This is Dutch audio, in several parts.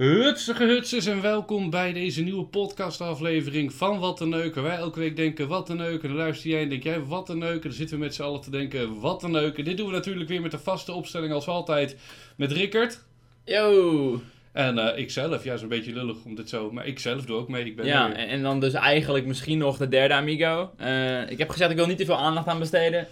Hutsige hutsers en welkom bij deze nieuwe podcastaflevering van Wat een Neuken. Wij elke week denken wat een neuken. Dan luister jij en denk jij wat een neuken. Dan zitten we met z'n allen te denken wat een neuken. Dit doen we natuurlijk weer met de vaste opstelling als altijd met Rickert. Yo! En uh, ikzelf, ja, is een beetje lullig om dit zo, maar ik zelf doe ook mee. Ik ben Ja, en, en dan dus eigenlijk misschien nog de derde amigo. Eh, ik heb gezegd, ik wil niet te veel aandacht aan besteden.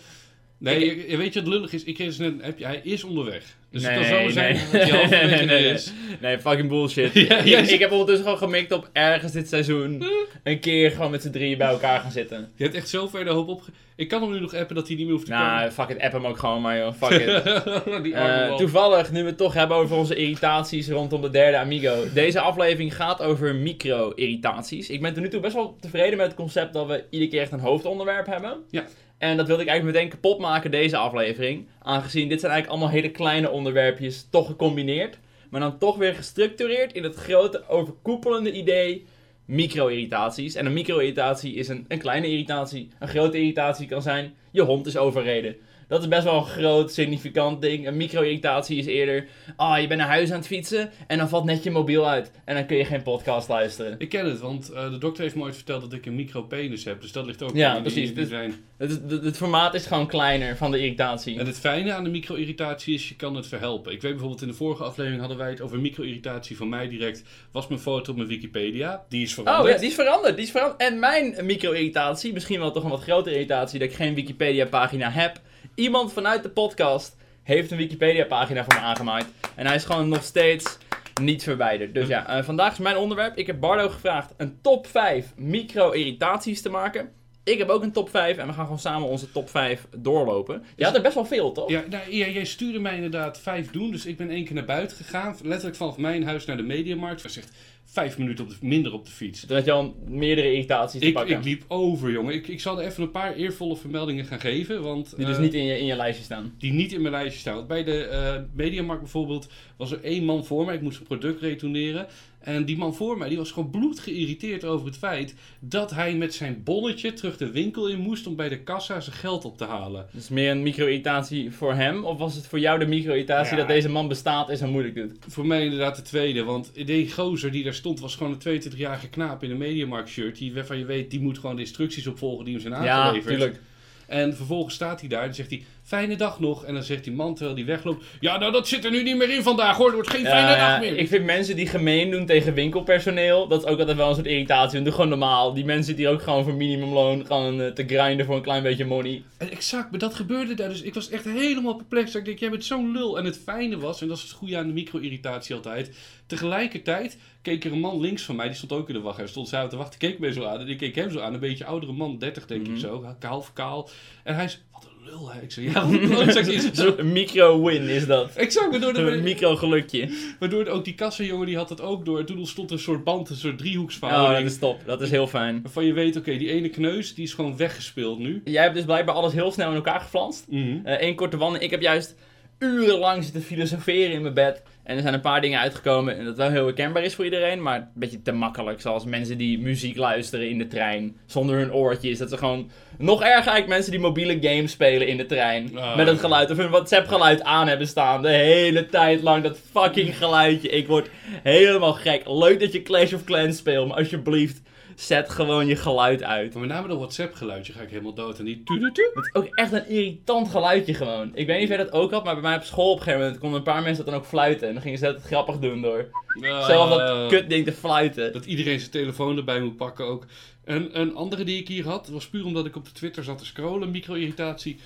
Nee, ik- weet je wat lullig is? Ik kreeg dus net een appje, hij is onderweg. Dus nee, het kan zo zijn nee. dat hij halverwege nee, nee, is. nee, fucking bullshit. Ja, ik, ik heb ondertussen gewoon gemikt op ergens dit seizoen een keer gewoon met z'n drieën bij elkaar gaan zitten. Je hebt echt zo ver de hoop op. Ik kan hem nu nog appen dat hij niet meer hoeft te Nou, fuck it, app hem ook gewoon maar joh, fuck it. komen. Eh, toevallig, nu we het toch hebben over onze irritaties rondom de derde Amigo. Deze aflevering gaat over micro-irritaties. Ik ben tot nu toe best wel tevreden met het concept dat we iedere keer echt een hoofdonderwerp hebben. Ja. En dat wilde ik eigenlijk meteen kapot maken, deze aflevering. Aangezien dit zijn eigenlijk allemaal hele kleine onderwerpjes, toch gecombineerd. Maar dan toch weer gestructureerd in het grote overkoepelende idee micro-irritaties. En een micro-irritatie is een, een kleine irritatie. Een grote irritatie kan zijn, je hond is overreden. Dat is best wel een groot, significant ding. Een micro-irritatie is eerder, ah, je bent naar huis aan het fietsen en dan valt net je mobiel uit. En dan kun je geen podcast luisteren. Ik ken het, want eh, de dokter heeft me ooit verteld dat ik een micropenis heb. Dus dat ligt ook Ja, in precies. die Dus-. Het, het, het formaat is gewoon kleiner van de irritatie. En het fijne aan de micro-irritatie is, je kan het verhelpen. Ik weet bijvoorbeeld, in de vorige aflevering hadden wij het over micro-irritatie van mij direct. Was mijn foto op mijn Wikipedia. Die is veranderd. Oh ja, die is veranderd. Die is veranderd. En mijn micro-irritatie, misschien wel toch een wat grotere irritatie, dat ik geen Wikipedia-pagina heb. Iemand vanuit de podcast heeft een Wikipedia-pagina voor me aangemaakt. En hij is gewoon nog steeds niet verwijderd. Dus ja, eh, vandaag is mijn onderwerp. Ik heb Bardo gevraagd een top 5 micro-irritaties te maken. Ik heb ook een top 5 en we gaan gewoon samen onze top 5 doorlopen. Je had er best wel veel, toch? Ja, nou, ja, jij stuurde mij inderdaad vijf doen. Dus ik ben één keer naar buiten gegaan. Letterlijk vanaf mijn huis naar de Mediamarkt. Dat zegt vijf minuten op de, minder op de fiets. Toen had je al meerdere irritaties te Ik, pakken. ik liep over, jongen. Ik, ik zal er even een paar eervolle vermeldingen gaan geven. Want, die dus eh, niet in je, in je lijstje staan. die niet in mijn lijstje staan. Want bij de eh Mediamarkt bijvoorbeeld was er één man voor mij. Ik moest een product retourneren. En die man voor mij die was gewoon bloed geïrriteerd over het feit dat hij met zijn bonnetje terug de winkel in moest om bij de kassa zijn geld op te halen. Dus meer een micro-irritatie voor hem? Of was het voor jou de micro-irritatie Ja. dat deze man bestaat en zo moeilijk doet? Voor mij inderdaad de tweede, want die gozer die daar stond was gewoon een 22-jarige knaap in een Mediamarkt shirt. Die waarvan je weet, die moet gewoon de instructies opvolgen die hem zijn Ja, aangeleverd. tuurlijk. En vervolgens staat hij daar en zegt hij, fijne dag nog. En dan zegt die man terwijl hij wegloopt, ja nou dat zit er nu niet meer in vandaag hoor, het wordt geen fijne Ja, dag meer. ik vind mensen die gemeen doen tegen winkelpersoneel, dat is ook altijd wel een soort irritatie. Doe gewoon normaal. Die mensen die ook gewoon voor minimumloon gaan eh, te grinden voor een klein beetje money. En exact, maar dat gebeurde daar. Dus ik was echt helemaal perplex. Ik denk, jij bent zo'n lul. En het fijne was, en dat is het goede aan de micro-irritatie altijd. Tegelijkertijd keek er een man links van mij, die stond ook in de wacht. Hij stond samen te wachten, keek mij zo aan. En ik keek hem zo aan, een beetje oudere man, 30 denk Mhm. ik zo. Kaal of kaal. En hij zei, wat een lul. hè. Ik zei, ja, een zo? Zo'n micro-win is dat. Exact, waardoor, Een de, micro-gelukje. waardoor ook die kassenjongen, die had het ook door. En toen stond er een soort band, een soort Oh, driehoeksverhouding. dat is top. Dat is heel fijn. Waarvan je weet, oké, die ene kneus, die is gewoon weggespeeld nu. Jij hebt dus blijkbaar alles heel snel in elkaar geflanst. Mhm. Eén korte wandeling. Ik heb juist urenlang zitten filosoferen in mijn bed. En er zijn een paar dingen uitgekomen en dat wel heel herkenbaar is voor iedereen. Maar een beetje te makkelijk. Zoals mensen die muziek luisteren in de trein zonder hun oortjes. Dat ze gewoon... Nog erger eigenlijk mensen die mobiele games spelen in de trein. Ah. Met het geluid of hun WhatsApp geluid aan hebben staan. De hele tijd lang dat fucking geluidje. Ik word helemaal gek. Leuk dat je Clash of Clans speelt. Maar alsjeblieft, zet gewoon je geluid uit. Maar met name dat WhatsApp geluidje ga ik helemaal dood. En die tudutu. Het is ook echt een irritant geluidje gewoon. Ik weet niet of jij dat ook had, maar bij mij op school op een gegeven moment konden een paar mensen dat dan ook fluiten. En dan gingen ze het grappig doen door zelf dat kutding te fluiten. Dat iedereen zijn telefoon erbij moet pakken ook. En een andere die ik hier had, was puur omdat ik op de Twitter zat te scrollen. Micro-irritatie.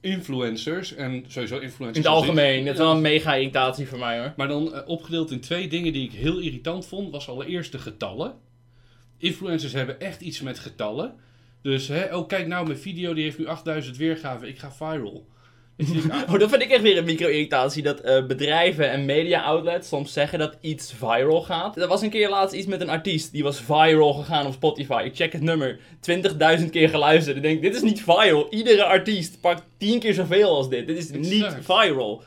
Influencers. En sowieso influencers. In het algemeen, dat is wel een mega irritatie voor mij hoor. Maar dan eh, opgedeeld in twee dingen die ik heel irritant vond. Was allereerst de getallen. Influencers hebben echt iets met getallen. Dus, hè, oh kijk nou, mijn video die heeft nu 8000 weergaven. Ik ga viral. Ah, Oh, dat vind ik echt weer een micro-irritatie. Dat eh, bedrijven en media-outlets soms zeggen dat iets viral gaat. Er was een keer laatst iets met een artiest. Die was viral gegaan op Spotify. Ik check het nummer. 20.000 keer geluisterd. Ik denk, dit is niet viral. Iedere artiest pakt 10 keer zoveel als dit. Dit is niet viral.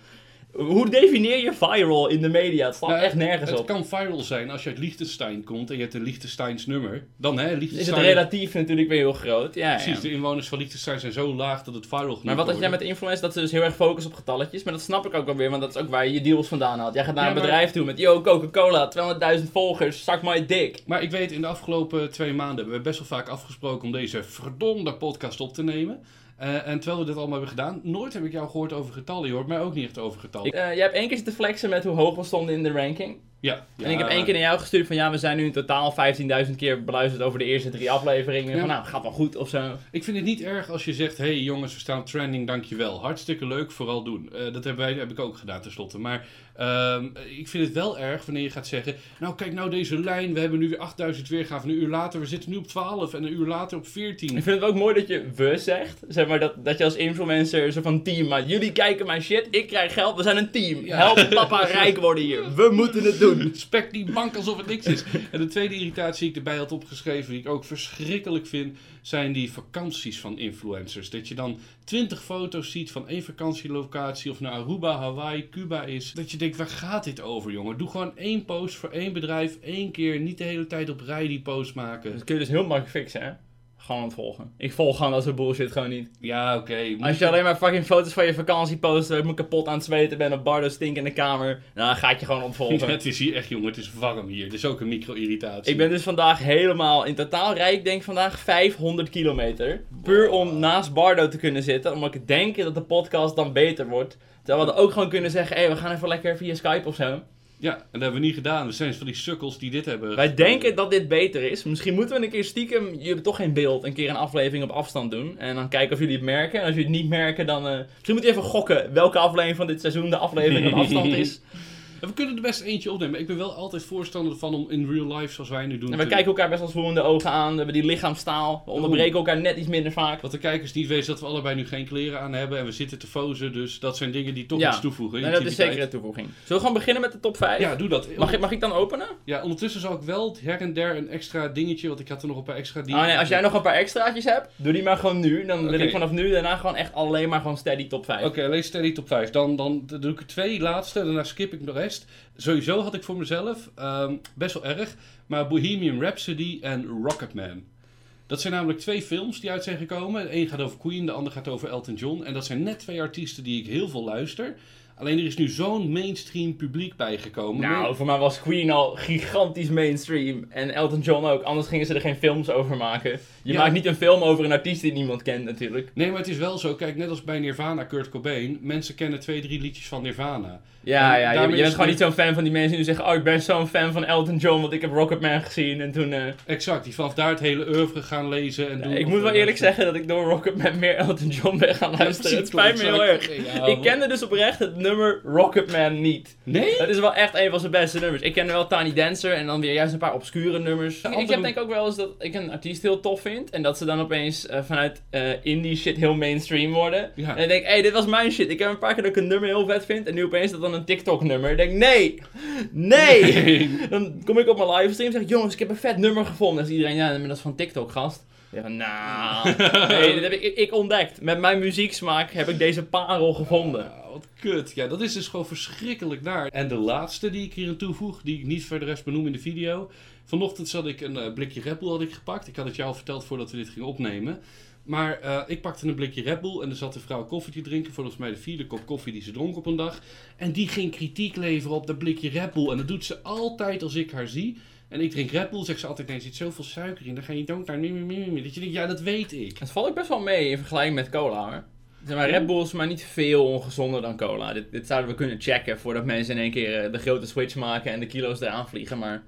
Hoe definieer je viral in de media? Het staat Nou, echt nergens het op. kan viral zijn als je uit Liechtenstein komt en je hebt een Liechtensteins nummer. Dan hè, Is het Liechtenstein... relatief natuurlijk weer heel groot? Ja, ja. Precies, de inwoners van Liechtenstein zijn zo laag dat het viral genoeg Maar wat had jij met influencers, dat ze dus heel erg focussen op getalletjes. Maar dat snap ik ook wel weer, want dat is ook waar je je deals vandaan haalt. Jij gaat naar Ja, een maar- bedrijf toe met, yo, Coca-Cola, 200.000 volgers, zak my dick. Maar ik weet, in de afgelopen twee maanden hebben we best wel vaak afgesproken om deze verdomde podcast op te nemen. Eh, en terwijl we dit allemaal hebben gedaan, nooit heb ik jou gehoord over getallen. Je hoort mij ook niet echt over getallen. Ik, eh, jij hebt één keer zitten flexen met hoe hoog we stonden in de ranking. ja, En ik heb één keer naar jou gestuurd van, ja, we zijn nu in totaal 15.000 keer beluisterd over de eerste drie afleveringen. Ja. Van, nou, gaat wel goed of zo. Ik vind het niet erg als je zegt: hey jongens, we staan trending, dankjewel. Hartstikke leuk, vooral doen. Eh, dat hebben wij, heb ik ook gedaan tenslotte. Maar ehm, ik vind het wel erg wanneer je gaat zeggen: Nou, kijk nou deze lijn, we hebben nu weer 8000 weergaven. Een uur later, we zitten nu op 12 en een uur later op 14. Ik vind het ook mooi dat je we zegt. Zeg maar dat, dat je als influencer zo van team maakt. Jullie kijken mijn shit, ik krijg geld, we zijn een team. Ja. Help papa rijk worden hier. We moeten het doen. Spek die bank alsof het niks is. En de tweede irritatie die ik erbij had opgeschreven, die ik ook verschrikkelijk vind, zijn die vakanties van influencers. Dat je dan 20 foto's ziet van één vakantielocatie of naar Aruba, Hawaii, Cuba is. Dat je denkt, waar gaat dit over, jongen? Doe gewoon één post voor één bedrijf, één keer. Niet de hele tijd op rij die post maken. Dat kun je dus heel makkelijk fixen, hè? Gewoon ontvolgen. Ik volg gewoon dat soort bullshit gewoon niet. Ja, oké. Als je alleen maar fucking foto's van je vakantie post, waar ik me kapot aan het zweten ben op Bardo stink in de kamer, dan ga ik je gewoon ontvolgen. Het is hier echt, jongen, het is warm hier. Het is ook een micro-irritatie. Ik ben dus vandaag helemaal in totaal rijk, ik denk vandaag 500 kilometer. Puur om naast Bardo te kunnen zitten, omdat ik denk dat de podcast dan beter wordt. Terwijl we ook gewoon kunnen zeggen, hé, we gaan even lekker via Skype of zo. Ja, en dat hebben we niet gedaan. We zijn van die sukkels die dit hebben. Wij denken dat dit beter is. Misschien moeten we een keer stiekem, jullie hebben toch geen beeld, een keer een aflevering op afstand doen. En dan kijken of jullie het merken. En als jullie het niet merken, dan... eh, misschien moet je even gokken welke aflevering van dit seizoen de aflevering op afstand is. En we kunnen er best eentje opnemen. Ik ben wel altijd voorstander van om in real life, zoals wij nu doen... En we te- kijken elkaar best wel eens in de ogen aan. We hebben die lichaamstaal. We onderbreken elkaar net iets minder vaak. Wat de kijkers niet weten, is dat we allebei nu geen kleren aan hebben en we zitten te fozen. Dus dat zijn dingen die toch Ja. iets toevoegen. Nee, dat is intimiteit. zeker een toevoeging. Zullen we gewoon beginnen met de top 5? Ja, doe dat. Mag ik, mag ik dan openen? Ja, ondertussen zal ik wel her en der een extra dingetje, want ik had er nog een paar extra dingen. Ah, nee, als jij nog een paar extraatjes hebt, doe die maar gewoon nu. Dan wil Oké. ik vanaf nu daarna gewoon echt alleen maar gewoon steady top 5. Oké, lees steady top 5. Dan, dan doe ik er twee laatste, daarna skip ik de rest. Sowieso had ik voor mezelf, ehm, best wel erg, maar Bohemian Rhapsody en Rocketman. Dat zijn namelijk twee films die uit zijn gekomen. De een gaat over Queen, de ander gaat over Elton John. En dat zijn net twee artiesten die ik heel veel luister. Alleen er is nu zo'n mainstream publiek bijgekomen. Nou, voor mij was Queen al gigantisch mainstream. En Elton John ook. Anders gingen ze er geen films over maken. Je Ja. maakt niet een film over een artiest die niemand kent, natuurlijk. Nee, maar het is wel zo. Kijk, net als bij Nirvana, Kurt Cobain. Mensen kennen twee, drie liedjes van Nirvana. Ja, En ja. Je, bent gewoon niet zo'n fan van die mensen die zeggen: Oh, ik ben zo'n fan van Elton John, want ik heb Rocketman gezien. En toen. eh, Exact, die vanaf daar het hele oeuvre gaan lezen en ja, doen. ik moet wel eerlijk zeggen dat ik door Rocketman meer Elton John ben gaan Ja, luisteren. precies, het spijt me heel erg. Ja, Ik kende dus oprecht het nummer Rocketman niet. Nee? Het is wel echt een van zijn beste nummers. Ik ken wel Tiny Dancer en dan weer juist een paar obscure nummers. Ik, heb denk ook wel eens dat ik een artiest heel tof vind. En dat ze dan opeens eh, vanuit eh, indie shit heel mainstream worden. Ja. En ik denk, hé, hey, dit was mijn shit. Ik heb een paar keer dat ik een nummer heel vet vind. En nu opeens dat dan een TikTok nummer. Ik denk, nee! Nee! dan kom ik op mijn livestream en zeg ik, jongens, ik heb een vet nummer gevonden. Dan is iedereen, ja, maar dat is van TikTok, gast. Ja, nou, nee, dit heb ik, ik, ik ontdekt. Met mijn muzieksmaak heb ik deze parel gevonden. Wat kut. Ja, dat is dus gewoon verschrikkelijk naar. En de laatste die ik hier toevoeg, die ik niet verder rest benoem in de video. Vanochtend zat ik een eh, blikje Red Bull had ik gepakt. Ik had het jou al verteld voordat we dit gingen opnemen. Maar eh, ik pakte een blikje Red Bull en er zat een vrouw koffie te drinken. Volgens mij de vierde kop koffie die ze dronk op een dag. En die ging kritiek leveren op dat blikje Red Bull. En dat doet ze altijd als ik haar zie. En ik drink Red Bull, zegt ze altijd, nee, er zit zoveel suiker in. Dan ga je dood naar. Dat je denkt, ja, dat weet ik. Het valt ook best wel mee in vergelijking met cola hoor. Zeg maar, Red Bull is maar niet veel ongezonder dan cola. Dit, dit zouden we kunnen checken voordat mensen in één keer eh, de grote switch maken en de kilo's eraan vliegen. Maar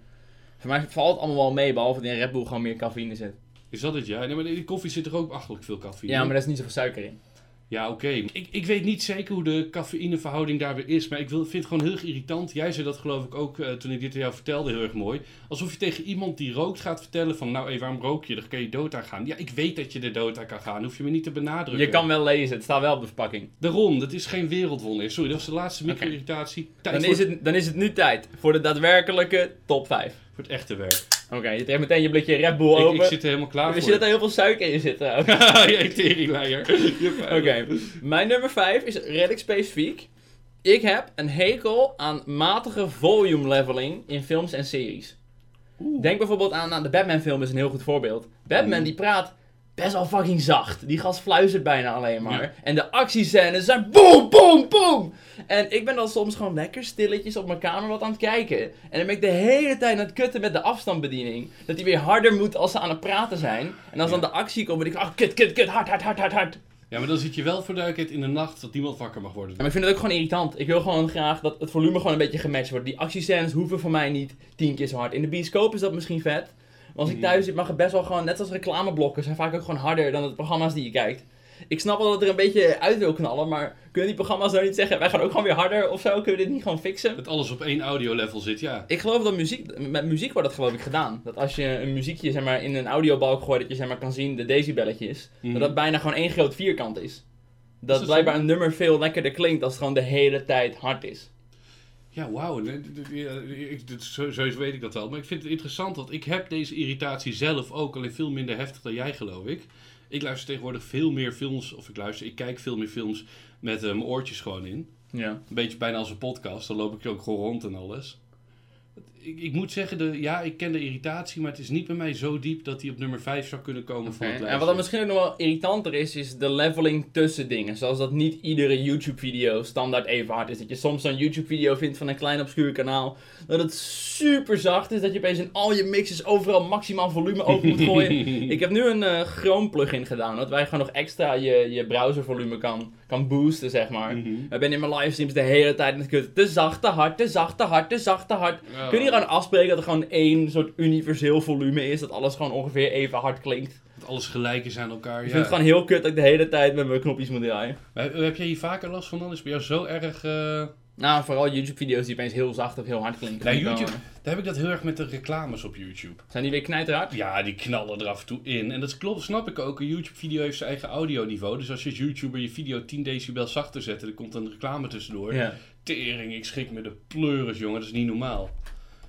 voor mij valt het allemaal wel mee, behalve dat in Red Bull gewoon meer cafeïne zit. Is dat het, ja? Nee, maar in die koffie zit er ook achterlijk veel cafeïne. Ja, maar daar is niet zoveel suiker in. Ja, oké. Ik, ik weet niet zeker hoe de cafeïneverhouding daar weer is, maar ik wil, vind het gewoon heel erg irritant. Jij zei dat geloof ik ook eh, toen ik dit aan jou vertelde heel erg mooi. Alsof je tegen iemand die rookt gaat vertellen van, nou hé, waarom rook je? Daar kan je dood aan gaan. Ja, ik weet dat je er dood aan kan gaan. Hoef je me niet te benadrukken. Je kan wel lezen, het staat wel op de verpakking. Daarom, dat is geen wereldwonder. Sorry, dat was de laatste micro-irritatie. Dan voor, is, het, dan is het nu tijd voor de daadwerkelijke top 5. voor het echte werk. Oké, je trekt meteen je blikje Red Bull Ik, open. ik zit er helemaal klaar Wist voor. je dat er heel veel suiker in zit trouwens? Jij teringleier. Oké, mijn nummer 5 is redelijk specifiek. Ik heb een hekel aan matige volume leveling in films en series. Oeh. Denk bijvoorbeeld aan, aan de Batman film is een heel goed voorbeeld. Batman Oeh. die praat best wel fucking zacht. Die gast fluistert bijna alleen maar. Ja. En de actiescènes zijn boom, boom, boom. En ik ben dan soms gewoon lekker stilletjes op mijn kamer wat aan het kijken. En dan ben ik de hele tijd aan het kutten met de afstandsbediening. Dat die weer harder moet als ze aan het praten zijn. En als Ja. dan de actie komt, ben ik oh, kut, kut, kut, hard, hard, hard, hard, hard. Ja, maar dan zit je wel voor duidelijkheid in de nacht dat niemand wakker mag worden. Ja, maar ik vind het ook gewoon irritant. Ik wil gewoon graag dat het volume gewoon een beetje gematcht wordt. Die actiescènes hoeven voor mij niet tien keer zo hard. In de bioscoop is dat misschien vet. Maar als ik Mhm. thuis zit mag het best wel gewoon, net als reclameblokken, zijn vaak ook gewoon harder dan de programma's die je kijkt. Ik snap wel dat er een beetje uit wil knallen, maar kunnen die programma's nou niet zeggen, wij gaan ook gewoon weer harder of zo? Kunnen we dit niet gewoon fixen? Dat alles op één audio-level zit, ja. Ik geloof dat muziek, met muziek wordt dat geloof ik gedaan. Dat als je een muziekje zeg maar, in een audiobalk gooit, dat je zeg maar, kan zien de decibelletjes. Mhm. Dat dat bijna gewoon één groot vierkant is. Dat, dat blijkbaar een nummer veel lekkerder klinkt als het gewoon de hele tijd hard is. Ja, wauw. Sowieso weet ik dat wel. Maar ik vind het interessant, want ik heb deze irritatie zelf ook. Alleen veel minder heftig dan jij, geloof ik. Ik luister tegenwoordig veel meer films, of ik luister, ik kijk veel meer films met eh, mijn oortjes gewoon in. Ja. Een beetje bijna als een podcast, dan loop ik ook gewoon rond en alles. Ik, ik moet zeggen, de, ja, ik ken de irritatie, maar het is niet bij mij zo diep dat hij op nummer 5 zou kunnen komen van het En wat dan misschien ook nog wel irritanter is, is de leveling tussen dingen. Zoals dat niet iedere YouTube-video standaard even hard is. Dat je soms zo'n YouTube-video vindt van een klein obscuur kanaal. Dat het super zacht is. Dat je opeens in al je mixes overal maximaal volume open moet gooien. Ik heb nu een eh Chrome plugin gedaan. Dat wij gewoon nog extra je, je browservolume kan, kan boosten, zeg maar. Mhm. Ik ben in mijn livestreams de hele tijd het kutten. Te zacht, te hard, te zacht, te hard, te zacht, te hard. Ja. Kun je gewoon afspreken dat er gewoon één soort universeel volume is? Dat alles gewoon ongeveer even hard klinkt? Dat alles gelijk is aan elkaar. Ik ja. vind het gewoon heel kut dat ik de hele tijd met mijn knopjes moet draaien. Maar Heb jij hier vaker last van dan? Is het bij jou zo erg... eh, Nou, vooral YouTube-video's die opeens heel zacht of heel hard klinken. Nou, YouTube- Daar heb ik dat heel erg met de reclames op YouTube. Zijn die weer knijterhard? Ja, die knallen er af en toe in. En dat klopt, snap ik ook. Een YouTube-video heeft zijn eigen audioniveau. Dus als je als YouTuber je video 10 decibel zachter zet... en er komt een reclame tussendoor. Ja, Tering, ik schrik me de pleuris, jongen. Dat is niet normaal.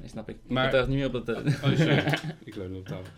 dat snap ik. Maar-. Ik niet meer op dat... eh, Oh, sorry. ik leun op tafel.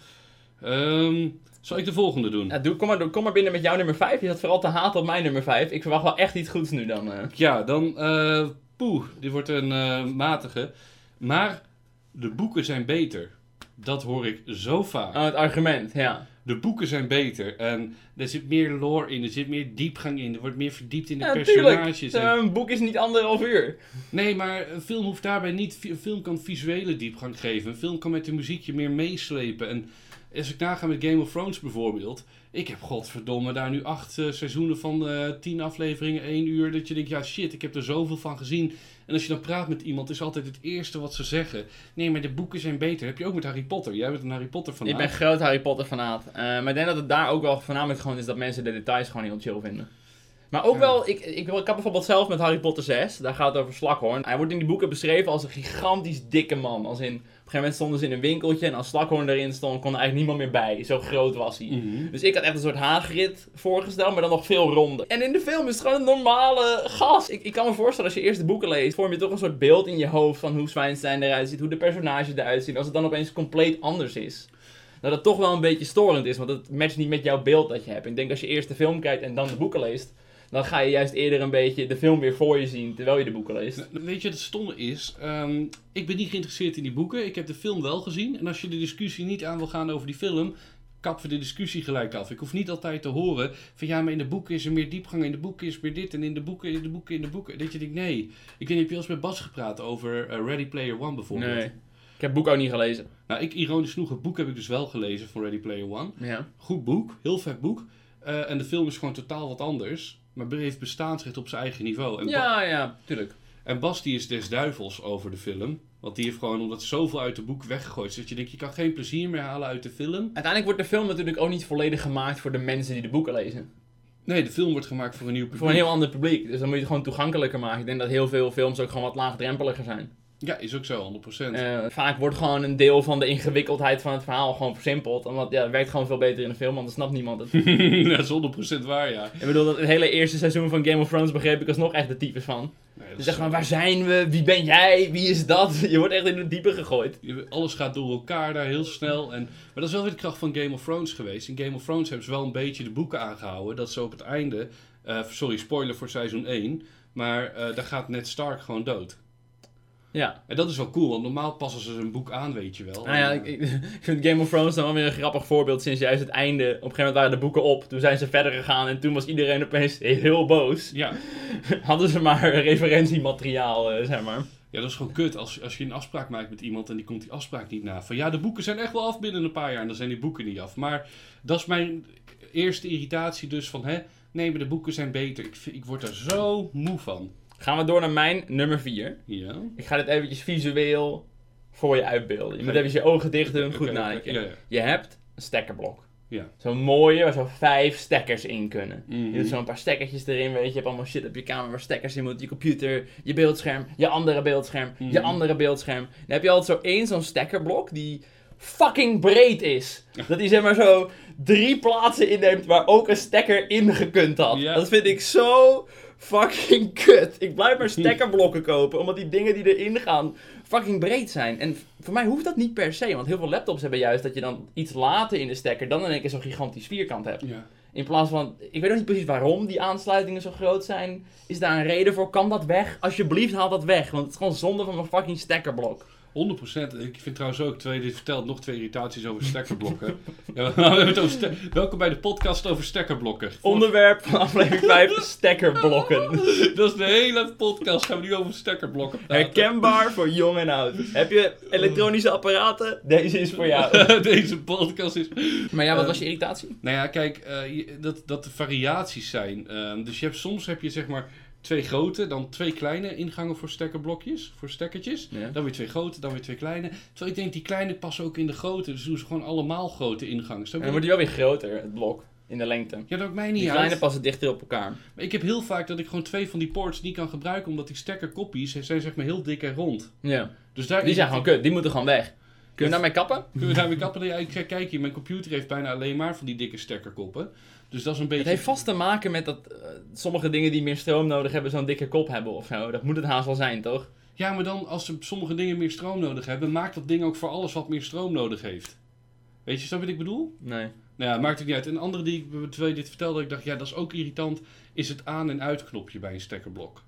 Ehm, zal ik de volgende doen? Ja, doe, kom, maar, kom maar binnen met jouw nummer 5. Je zat vooral te haten op mijn nummer 5. Ik verwacht wel echt iets goeds nu dan. eh. Ja, dan... eh poeh, dit wordt een eh, matige. Maar de boeken zijn beter. Dat hoor ik zo vaak. Oh, het argument, ja. De boeken zijn beter. En er zit meer lore in. Er zit meer diepgang in. Er wordt meer verdiept in de Ja, personages. en- Een boek is niet anderhalf uur. Nee, maar een film hoeft daarbij niet. Een film kan visuele diepgang geven. Een film kan met de muziek je meer meeslepen. En als ik naga met Game of Thrones bijvoorbeeld. Ik heb godverdomme daar nu acht eh, seizoenen van eh, tien afleveringen, één uur. Dat je denkt, ja shit, ik heb er zoveel van gezien. En als je dan praat met iemand, is altijd het eerste wat ze zeggen. Nee, maar de boeken zijn beter. heb je ook met Harry Potter. Jij bent een Harry Potter van. Ik ben groot Harry Potter fanaat. Eh, maar ik denk dat het daar ook wel voornamelijk gewoon is dat mensen de details gewoon heel chill vinden. Maar ook Ja. wel, ik, ik, ik had bijvoorbeeld zelf met Harry Potter 6, daar gaat het over Slaghorn. Hij wordt in die boeken beschreven als een gigantisch dikke man. Als in, een gegeven moment stonden ze in een winkeltje en als Slaghorn erin stond, kon er eigenlijk niemand meer bij. Zo groot was hij. Mhm. Dus ik had echt een soort Hagrid voorgesteld, maar dan nog veel ronder. En in de film is het gewoon een normale gast. Ik, ik kan me voorstellen, als je eerst de boeken leest, vorm je toch een soort beeld in je hoofd van hoe Zwijnstein eruit ziet, hoe de personages eruit zien. Als het dan opeens compleet anders is. Dat het toch wel een beetje storend is, want het matcht niet met jouw beeld dat je hebt. Ik denk als je eerst de film kijkt en dan de boeken leest, dan ga je juist eerder een beetje de film weer voor je zien terwijl je de boeken leest. Nou, Weet je, het stomme is, ehm, ik ben niet geïnteresseerd in die boeken. Ik heb de film wel gezien. En als je de discussie niet aan wil gaan over die film, kappen we de discussie gelijk af. Ik hoef niet altijd te horen van ja, maar in de boeken is er meer diepgang, in de boeken is meer dit en in de boeken, in de boeken, in de boeken. Dat je denkt, nee. Ik weet niet, heb je wel eens met Bas gepraat over eh, Ready Player One bijvoorbeeld? Nee. Ik heb het boek ook niet gelezen. Nou, ik ironisch genoeg, het boek heb ik dus wel gelezen van Ready Player One. Ja. Goed boek, heel vet boek. Eh, en de film is gewoon totaal wat anders. Maar heeft bestaansrecht op zijn eigen niveau. En Ja, ja, tuurlijk. en Bas die is des duivels over de film. Want die heeft gewoon, omdat zoveel uit het boek weggegooid is, dat je denkt, je kan geen plezier meer halen uit de film. Uiteindelijk wordt de film natuurlijk ook niet volledig gemaakt voor de mensen die de boeken lezen. Nee, de film wordt gemaakt voor een nieuw publiek. Voor een heel ander publiek. Dus dan moet je het gewoon toegankelijker maken. Ik denk dat heel veel films ook gewoon wat laagdrempeliger zijn. Ja, is ook zo, 100%. Eh, vaak wordt gewoon een deel van de ingewikkeldheid van het verhaal gewoon versimpeld. Omdat ja, het werkt gewoon veel beter in een film, anders snapt niemand het. dat is 100% waar, ja. Ik bedoel, dat het hele eerste seizoen van Game of Thrones begreep ik alsnog echt de types van. Nee, Dus zeg maar, waar zijn we? Wie ben jij? Wie is dat? Je wordt echt in het diepe gegooid. Alles gaat door elkaar daar heel snel. En, maar dat is wel weer de kracht van Game of Thrones geweest. In Game of Thrones hebben ze wel een beetje de boeken aangehouden. Dat ze op het einde, eh, sorry, spoiler voor seizoen 1. Maar eh, daar gaat Ned Stark gewoon dood. Ja. En dat is wel cool, want normaal passen ze een boek aan, weet je wel. Nou ja, ik, ik, ik vind Game of Thrones dan wel weer een grappig voorbeeld sinds juist het einde. Op een gegeven moment waren de boeken op, toen zijn ze verder gegaan en toen was iedereen opeens heel boos. ja. Hadden ze maar referentiemateriaal, eh, zeg maar. ja, dat is gewoon kut. Als, als je een afspraak maakt met iemand en die komt die afspraak niet na. Van ja, de boeken zijn echt wel af binnen een paar jaar en dan zijn die boeken niet af. Maar dat is mijn eerste irritatie dus van, hè, nee, maar de boeken zijn beter. Ik, ik word er zo moe van. Gaan we door naar mijn nummer 4. Ja. Ik ga dit eventjes visueel voor je uitbeelden. Je moet even je ogen dicht doen, goed Oké, nadenken. Ja, ja. Je hebt een stekkerblok. Ja. Zo'n mooie, waar zo vijf stekkers in kunnen. Mhm. Je doet zo'n paar stekkertjes erin, weet je. Je hebt allemaal shit op je kamer waar stekkers in moeten. Je computer, je beeldscherm, je andere beeldscherm, je Mhm. andere beeldscherm. Dan heb je altijd zo één zo'n stekkerblok die fucking breed is. Dat die zeg maar zo drie plaatsen inneemt waar ook een stekker in gekund had. Ja. Dat vind ik zo fucking kut. Ik blijf maar stekkerblokken kopen, omdat die dingen die erin gaan fucking breed zijn. En voor mij hoeft dat niet per se, want heel veel laptops hebben juist dat je dan iets later in de stekker dan in één keer zo'n gigantisch vierkant hebt. Ja. In plaats van, ik weet nog niet precies waarom die aansluitingen zo groot zijn. Is daar een reden voor? Kan dat weg? Alsjeblieft haal dat weg, want het is gewoon zonde van mijn fucking stekkerblok. 100%. Ik vind trouwens ook, terwijl je dit vertelt, nog twee irritaties over stekkerblokken. ja, we hebben het over ste- Welkom bij de podcast over stekkerblokken. Onderwerp van aflevering 5, stekkerblokken. Dat is de hele podcast, gaan we nu over stekkerblokken praten. Herkenbaar voor jong en oud. Heb je elektronische apparaten? Deze is voor jou. Deze podcast is... Maar ja, wat Eh, was je irritatie? Nou ja, kijk, eh, je- dat, dat er variaties zijn. Ehm, dus je hebt, soms heb je zeg maar twee grote, dan twee kleine ingangen voor stekkerblokjes, voor stekkertjes. Ja. Dan weer twee grote, dan weer twee kleine. Terwijl ik denk, die kleine passen ook in de grote. Dus doen ze gewoon allemaal grote ingangen. En dan wordt die wel weer groter, het blok. In de lengte. Ja, dat maakt mij niet Die uit. kleine passen dichter op elkaar. Maar ik heb heel vaak dat ik gewoon twee van die ports niet kan gebruiken, omdat die stekkerkoppies zijn zeg maar heel dik en rond. Ja. Dus daar Die zijn gewoon kut, die moeten gewoon weg. Kun je daarmee kappen? Kunnen we daarmee kappen? Ja, ik zeg, kijk hier, mijn computer heeft bijna alleen maar van die dikke stekkerkoppen. Dus dat is een beetje... Het heeft vast te maken met dat eh, sommige dingen die meer stroom nodig hebben zo'n dikke kop hebben of zo. Dat moet het haast wel zijn, toch? Ja, maar dan als ze sommige dingen meer stroom nodig hebben, maakt dat ding ook voor alles wat meer stroom nodig heeft. Weet je, snap wat ik bedoel? Nee. Nou ja, maakt het niet uit. En een andere die ik, terwijl je dit vertelde, ik dacht, ja, dat is ook irritant, is het aan- en uitknopje bij een stekkerblok.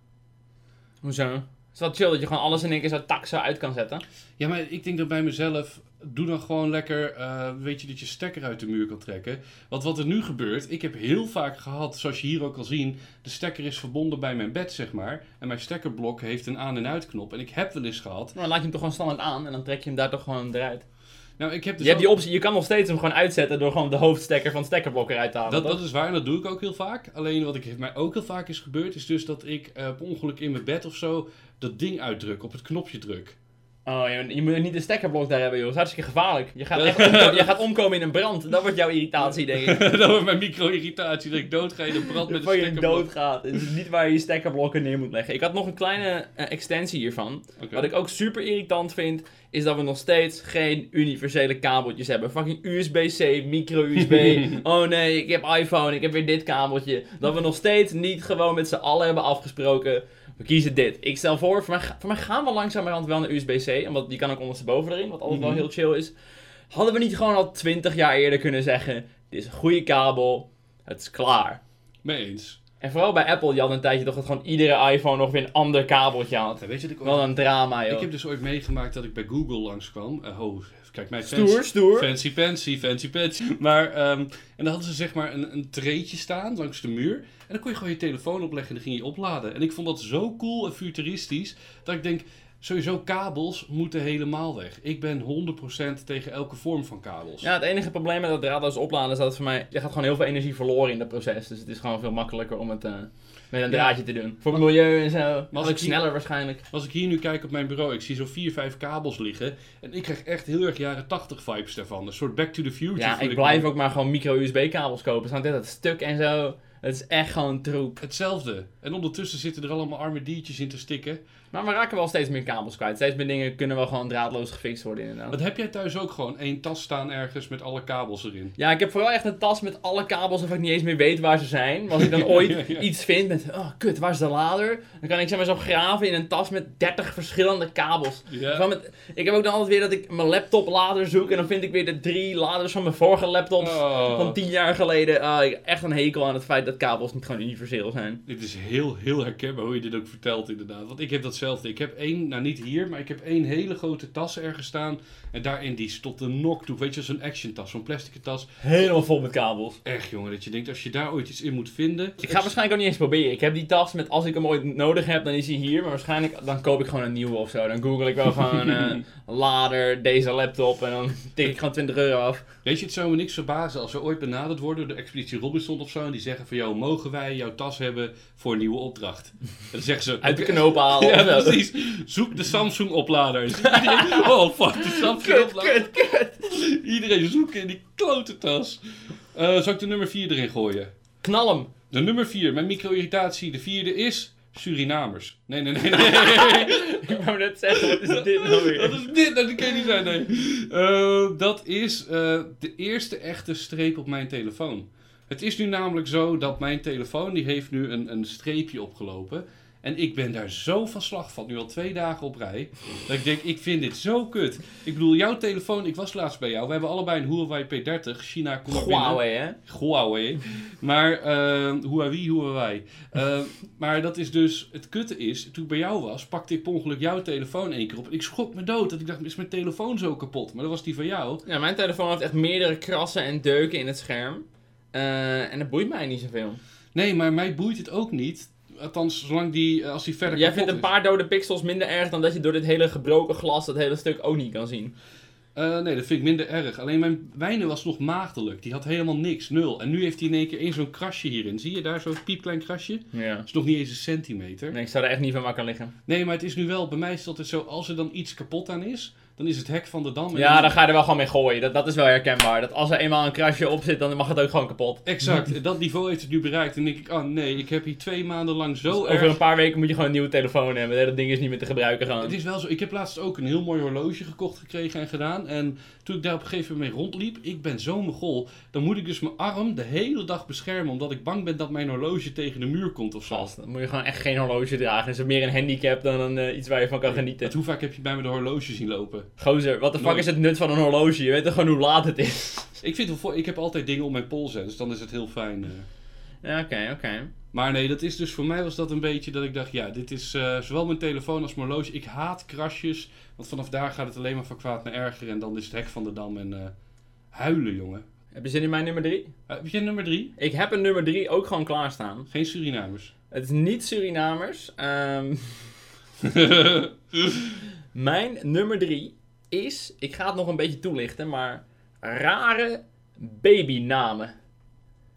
Hoezo? Is wel chill dat je gewoon alles in één keer zo tak zo uit kan zetten. Ja, maar ik denk dat bij mezelf, doe dan gewoon lekker, eh, weet je, dat je stekker uit de muur kan trekken. Want wat er nu gebeurt, ik heb heel vaak gehad, zoals je hier ook al zien, de stekker is verbonden bij mijn bed, zeg maar. En mijn stekkerblok heeft een aan- en uitknop. En ik heb wel eens gehad, Maar dan laat je hem toch gewoon standaard aan en dan trek je hem daar toch gewoon eruit. nou ik heb dus je hebt die optie, je kan nog steeds hem gewoon uitzetten door gewoon de hoofdstekker van het stekkerblok eruit te halen. Dat, toch? dat is waar en dat doe ik ook heel vaak. Alleen wat ik, mij ook heel vaak is gebeurd, is dus dat ik eh, per ongeluk in mijn bed of zo dat ding uitdruk, op het knopje druk. Oh, je, je moet niet een stekkerblok daar hebben, joh. Dat is hartstikke gevaarlijk. Je gaat, echt omko- je gaat omkomen in een brand. Dat wordt jouw irritatie, denk ik. dat wordt mijn micro-irritatie, dat ik doodga in een brand met een Voor je stekkerblok. doodgaat. Het is niet waar je je stekkerblokken neer moet leggen. Ik had nog een kleine eh, extensie hiervan. Wat ik ook super irritant vind, is dat we nog steeds geen universele kabeltjes hebben. Fucking USB-C, micro-USB. oh nee, ik heb iPhone, ik heb weer dit kabeltje. Dat we nog steeds niet gewoon met z'n allen hebben afgesproken. We kiezen dit. Ik stel voor, voor mij, voor mij gaan we langzamerhand wel naar USB-C. Omdat die kan ook ondersteboven erin, wat altijd Mhm. wel heel chill is. Hadden we niet gewoon al 20 jaar eerder kunnen zeggen: Dit is een goede kabel, het is klaar. Mee eens. En vooral bij Apple, je had een tijdje toch dat gewoon iedere iPhone nog weer een ander kabeltje had. Ja, weet je ik Wel ooit... een drama, joh. Ik heb dus ooit meegemaakt dat ik bij Google langskwam. Eh oh, kijk mij Stoer, stoer. Fancy fancy, fancy fancy. Maar, ehm, en dan hadden ze zeg maar een, een treetje staan langs de muur. En dan kon je gewoon je telefoon opleggen en dan ging je opladen. En ik vond dat zo cool en futuristisch, dat ik denk, sowieso kabels moeten helemaal weg. Ik ben 100% tegen elke vorm van kabels. Ja, het enige probleem met dat draadloos opladen is dat het voor mij... Je gaat gewoon heel veel energie verloren in dat proces. Dus het is gewoon veel makkelijker om het eh, met een draadje te doen. Voor het milieu en zo. Maar als ik hier- sneller waarschijnlijk. Als ik hier nu kijk op mijn bureau, ik zie zo 4, 5 kabels liggen. En ik krijg echt heel erg jaren 80 vibes daarvan. Een soort Back to the Future. Ja, ik blijf me. ook maar gewoon micro-USB-kabels kopen. Zo'n dat stuk en zo. Het is echt gewoon troep. Hetzelfde. En ondertussen zitten er allemaal arme diertjes in te stikken. Maar we raken wel steeds meer kabels kwijt. Steeds meer dingen kunnen wel gewoon draadloos gefixt worden inderdaad. Wat heb jij thuis ook gewoon één tas staan ergens met alle kabels erin? Ja, ik heb vooral echt een tas met alle kabels waarvan ik niet eens meer weet waar ze zijn. Maar als ik dan ooit Ja, ja. iets vind met, oh kut, waar is de lader? Dan kan ik zeg maar zo graven in een tas met 30 verschillende kabels. Ja. Met, ik heb ook dan altijd weer dat ik mijn laptop lader zoek en dan vind ik weer de drie laders van mijn vorige laptops Oh. van 10 jaar geleden. Ik heb echt een hekel aan het feit dat kabels niet gewoon universeel zijn. Dit is heel, heel herkenbaar hoe je dit ook vertelt inderdaad. Want ik heb Ik heb één, nou niet hier, maar ik heb één hele grote tas ergens staan. En daarin die is tot de nok toe. Weet je, zo'n action tas, zo'n plastic tas. Helemaal vol met kabels. Echt jongen, dat je denkt als je daar ooit iets in moet vinden. Ik ga waarschijnlijk ook niet eens proberen. Ik heb die tas met als ik hem ooit nodig heb, dan is hij hier. Maar waarschijnlijk dan koop ik gewoon een nieuwe of zo. Dan google ik wel gewoon eh, lader, deze laptop en dan tik ik gewoon 20 euro af. Weet je, het zou me niks verbazen als we ooit benaderd worden door de Expeditie Robinson of zo. En die zeggen van jou, mogen wij jouw tas hebben voor een nieuwe opdracht? En dan zeggen ze... Uit de knoop halen. Ja, precies. Zoek de Samsung oplader. Oh fuck, de Samsung Kut, kut, kut. Iedereen zoeken in die klote tas. Eh zal ik de nummer 4 erin gooien? Knal hem. De nummer 4, mijn micro-irritatie. De vierde is Surinamers. Nee, nee, nee, nee. Ik wou net zeggen, wat is dit nou weer? Wat is dit? Dat kan je niet zijn, nee. Eh, dat is eh, de eerste echte streep op mijn telefoon. Het is nu namelijk zo dat mijn telefoon, die heeft nu een, een streepje opgelopen. En ik ben daar zo van slag van, nu al twee dagen op rij. Dat ik denk, ik vind dit zo kut. Ik bedoel, jouw telefoon, ik was laatst bij jou. We hebben allebei een Huawei P30. China komt binnen. Huawei, hè? Huawei. Maar, eh Huawei, Huawei. Eh, maar dat is dus, het kutte is, toen ik bij jou was, pakte ik per ongeluk jouw telefoon één keer op. En ik schrok me dood, dat ik dacht, is mijn telefoon zo kapot? Maar dat was die van jou. Ja, mijn telefoon heeft echt meerdere krassen en deuken in het scherm. Eh, en dat boeit mij niet zoveel. Nee, maar mij boeit het ook niet. Althans, zolang die, eh, als die verder Jij vindt een paar dode pixels minder erg dan dat je door dit hele gebroken glas dat hele stuk ook niet kan zien. Eh, nee, dat vind ik minder erg. Alleen mijn wijne was nog maagdelijk. Die had helemaal niks, nul. En nu heeft hij in één keer één zo'n krasje hierin. Zie je daar zo'n piepklein krasje? Ja. Dat is nog niet eens een centimeter. Nee, ik zou er echt niet van wakker liggen. Nee, maar het is nu wel, bij mij is het altijd zo, als er dan iets kapot aan is, dan is het hek van de dam. en Ja, dan- ga je er wel gewoon mee gooien. Dat, dat is wel herkenbaar. Dat als er eenmaal een krasje op zit, dan mag het ook gewoon kapot. Exact, En dat niveau heeft het nu bereikt. En denk ik, oh nee, ik heb hier twee maanden lang zo Dus erg... over een paar weken moet je gewoon een nieuwe telefoon hebben. Dat ding is niet meer te gebruiken gewoon. Het is wel zo, ik heb laatst ook een heel mooi horloge gekocht gekregen en gedaan. En toen ik daar op een gegeven moment mee rondliep, ik ben zo mogol, dan moet ik dus mijn arm de hele dag beschermen, omdat ik bang ben dat mijn horloge tegen de muur komt of zo. Vast. Dan moet je gewoon echt geen horloge dragen. Is meer een handicap dan een, eh, iets waar je van kan genieten. Want hoe vaak heb je bij me de horloge zien lopen? Gozer, wat de fuck Nooit. is het nut van een horloge? Je weet toch gewoon hoe laat het is? Ik vind wel voor, ik heb altijd dingen om mijn pols, hè, dus dan is het heel fijn. eh. Ja, oké, oké. Maar nee, dat is dus voor mij was dat een beetje dat ik dacht, ja, dit is eh, zowel mijn telefoon als mijn horloge. Ik haat krasjes, want vanaf daar gaat het alleen maar van kwaad naar erger. En dan is het hek van de dam en eh, huilen, jongen. Heb je zin in mijn nummer 3? Eh, heb jij nummer drie? Ik heb een nummer 3 ook gewoon klaarstaan. Geen Surinamers. Het is niet Surinamers. Ehm, mijn nummer 3 is, ik ga het nog een beetje toelichten, maar rare babynamen.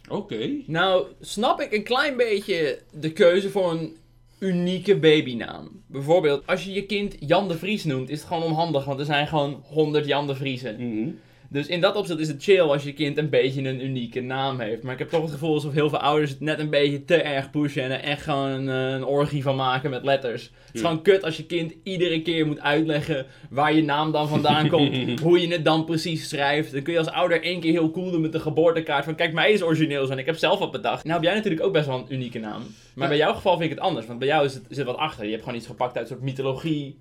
Oké. Nou, snap ik een klein beetje de keuze voor een unieke babynaam. Bijvoorbeeld, als je je kind Jan de Vries noemt, is het gewoon onhandig, want er zijn gewoon 100 Jan de Vriezen. Mhm. Dus in dat opzicht is het chill als je kind een beetje een unieke naam heeft. Maar ik heb toch het gevoel alsof heel veel ouders het net een beetje te erg pushen en er echt gewoon een, eh, een orgie van maken met letters. Het is gewoon kut als je kind iedere keer moet uitleggen waar je naam dan vandaan komt, hoe je het dan precies schrijft. Dan kun je als ouder één keer heel cool doen met de geboortekaart van kijk, mij is origineel zo en ik heb zelf wat bedacht. Nou heb jij natuurlijk ook best wel een unieke naam. Maar Ja. bij jouw geval vind ik het anders, want bij jou is het, zit wat achter. Je hebt gewoon iets gepakt uit een soort mythologie.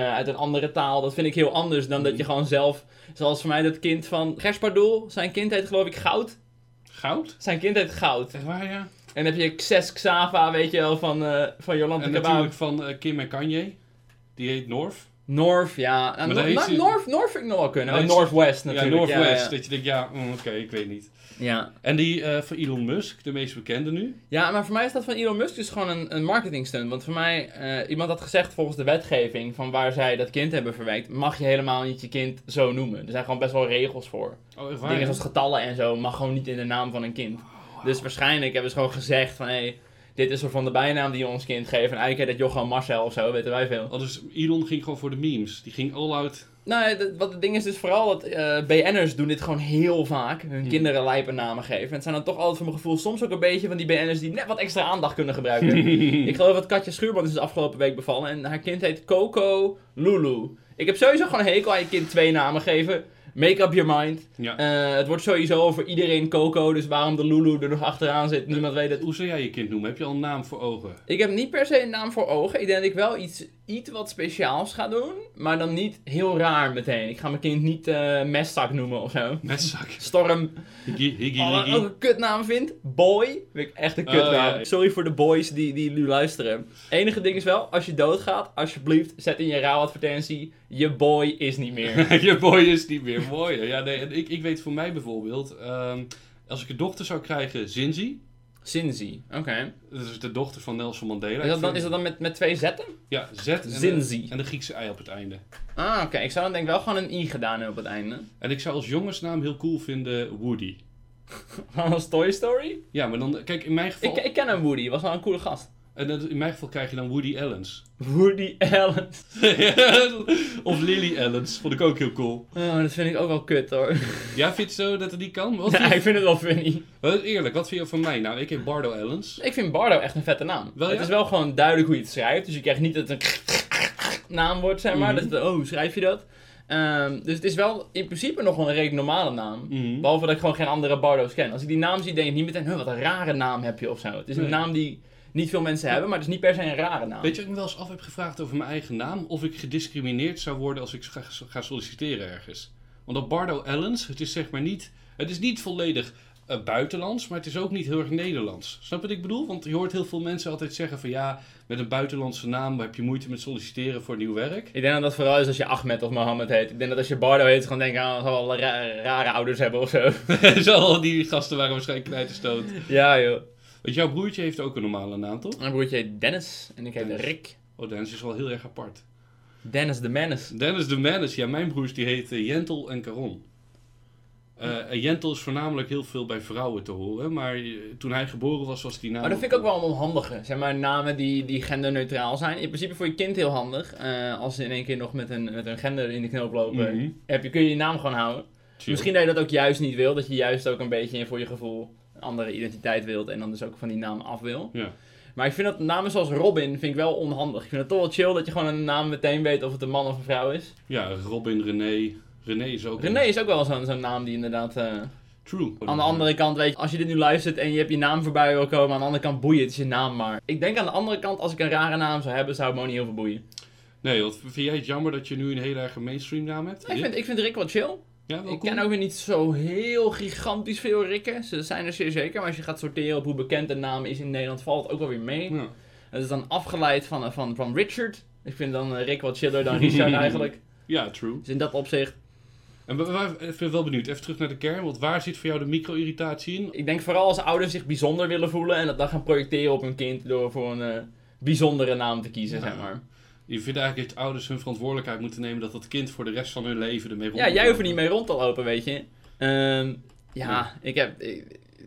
Eh, uit een andere taal. Dat vind ik heel anders dan dat je gewoon zelf... Zoals voor mij dat kind van Gerspardoel. Zijn kind heet geloof ik Goud. Goud? Zijn kind heet Goud. Echt waar, ja? En dan heb je Xes Xava, weet je wel, van, eh van Jolante En natuurlijk van eh, Kim en Kanye. Die heet North. North, ja. Nou, Maar Nor- daar heeft ze- North, North vind ik nog wel kunnen. Oh, Northwest Ja, natuurlijk. Northwest. Ja, Dat je denkt, ja, mm, oké, ik weet niet. Ja. En die eh, van Elon Musk, de meest bekende nu. Ja, maar voor mij is dat van Elon Musk dus gewoon een, een marketing stunt. Want voor mij, eh, iemand had gezegd volgens de wetgeving van waar zij dat kind hebben verwerkt, mag je helemaal niet je kind zo noemen. Er zijn gewoon best wel regels voor. Oh? Dingen zoals getallen en zo mag gewoon niet in de naam van een kind. Dus waarschijnlijk hebben ze gewoon gezegd van hé, dit is soort van de bijnaam die je ons kind geeft. En eigenlijk heet dat Johan Marcel of zo, weten wij veel. Oh, dus Elon ging gewoon voor de memes. Die ging all out. Nou, dat- wat het ding is dus vooral dat eh, BN'ers doen dit gewoon heel vaak. Hun Hmm. kinderen lijpen namen geven. En het zijn dan toch altijd voor mijn gevoel soms ook een beetje van die BN'ers die net wat extra aandacht kunnen gebruiken. ik geloof dat Katja Schuurman is de afgelopen week bevallen. En haar kind heet Coco Lulu. Ik heb sowieso gewoon een hekel aan je kind twee namen geven. Make up your mind. Ja. Eh, het wordt sowieso voor iedereen Coco, dus waarom de Lulu er nog achteraan zit, niemand weet het. Hoe zou jij je kind noemen? Heb je al een naam voor ogen? Ik heb niet per se een naam voor ogen. Ik denk dat ik wel iets, iets wat speciaals ga doen, maar dan niet heel raar meteen. Ik ga mijn kind niet eh Meszak noemen of zo. Storm, Higgy, higgy, oh, ook een kutnaam vind. Boy, vind ik echt een Oh, kutnaam. ja, ja. Sorry voor de boys die, die nu luisteren. Enige ding is wel, als je doodgaat, alsjeblieft, zet in je rouwadvertentie, je boy is niet meer. je boy is niet meer mooi. Ja, nee, ik, ik weet voor mij bijvoorbeeld, ehm, als ik een dochter zou krijgen, Zinzi. Zinzi, oké. Dat is de dochter van Nelson Mandela. Is dat dan, is dat dan met, met twee zetten? Ja, Z en de, Zinzi. en de Griekse ei op het einde. Ah, oké. Ik zou dan denk ik wel gewoon een i gedaan hebben op het einde. En ik zou als jongensnaam heel cool vinden Woody. Als Toy Story? Ja, maar dan, kijk, in mijn geval, Ik, ik ken een Woody, was wel een coole gast. En dat- in mijn geval krijg je dan Woody Allens. Woody Allen. of Lily Allens, vond ik ook heel cool. Oh, dat vind ik ook wel kut hoor. Ja, vind je zo dat het niet kan? Wat Ja, je- ik vind het wel funny. Wat- eerlijk, wat vind je van mij? Nou, ik heet Bardo Allens. Ik vind Bardo echt een vette naam. Wel, het is wel gewoon duidelijk hoe je het schrijft. Dus je krijgt niet dat het een naam wordt, zeg maar. Mhm. Dat het, oh, hoe schrijf je dat? Ehm, dus het is wel in principe nog wel een redelijk normale naam. Mhm. Behalve dat ik gewoon geen andere Bardo's ken. Als ik die naam zie, denk ik niet meteen, huh, wat een rare naam heb je of zo. Het is een Nee. naam die niet veel mensen hebben, maar het is niet per se een rare naam. Weet je wat ik me wel eens af heb gevraagd over mijn eigen naam? Of ik gediscrimineerd zou worden als ik ga, ga solliciteren ergens. Want dat Bardo Allens, het is zeg maar niet... Het is niet volledig eh, buitenlands, maar het is ook niet heel erg Nederlands. Snap je wat ik bedoel? Want je hoort heel veel mensen altijd zeggen van... Ja, met een buitenlandse naam heb je moeite met solliciteren voor nieuw werk. Ik denk dat dat vooral is als je Ahmed of Mohammed heet. Ik denk dat als je Bardo heet, gewoon denken, ah, zal wel ra- rare ouders hebben of zo. Zo, al die gasten waren waarschijnlijk knijterstoot. ja, joh. Want jouw broertje heeft ook een normale naam, toch? Mijn broertje heet Dennis en ik heet Dennis. Rick. Oh, Dennis is wel heel erg apart. Dennis de Menace. Dennis de Menace, ja, mijn broers die heten Jentel en Caron. Eh, en Jentel is voornamelijk heel veel bij vrouwen te horen, maar eh, toen hij geboren was, was die naam... Maar dat vind ik ook wel een onhandige. Zeg maar namen die, die genderneutraal zijn. In principe voor je kind heel handig. Eh, als ze in één keer nog met een, met een gender in de knoop lopen, Mhm. heb je, kun je je naam gewoon houden. Chill. Misschien dat je dat ook juist niet wil. Dat je juist ook een beetje voor je gevoel een andere identiteit wilt. En dan dus ook van die naam af wil. Ja. Maar ik vind dat namen zoals Robin vind ik wel onhandig. Ik vind het toch wel chill dat je gewoon een naam meteen weet of het een man of een vrouw is. Ja, Robin, René. René is ook... René is ook wel zo'n zo'n naam die inderdaad... eh, True. Aan de andere kant, weet je, als je dit nu luistert en je hebt je naam voorbij wil komen, aan de andere kant boeien, het is je naam maar. Ik denk aan de andere kant, als ik een rare naam zou hebben, zou het me ook niet heel veel boeien. Nee, want vind jij het jammer dat je nu een hele erg mainstream naam hebt? Ik vind, ik vind Rick wel chill. Ja, ik ken ook weer niet zo heel gigantisch veel Rikken. Ze zijn er zeer zeker, maar als je gaat sorteren op hoe bekend een naam is in Nederland, valt het ook wel weer mee. Ja. Het is dan afgeleid van, van, van Richard. Ik vind dan eh, Rick wat chiller dan Richard eigenlijk. ja, true. Dus in dat opzicht. En ik ben wel benieuwd, even terug naar de kern, want waar zit voor jou de micro-irritatie in? Ik denk vooral als ouders zich bijzonder willen voelen en dat dan gaan projecteren op hun kind door voor een eh, bijzondere naam te kiezen, Ja. zeg maar. Je vindt eigenlijk dat ouders hun verantwoordelijkheid moeten nemen dat dat kind voor de rest van hun leven ermee rond Ja, jij hoeft er niet mee rond te lopen, weet je. Ehm, ja, ik heb... Ik,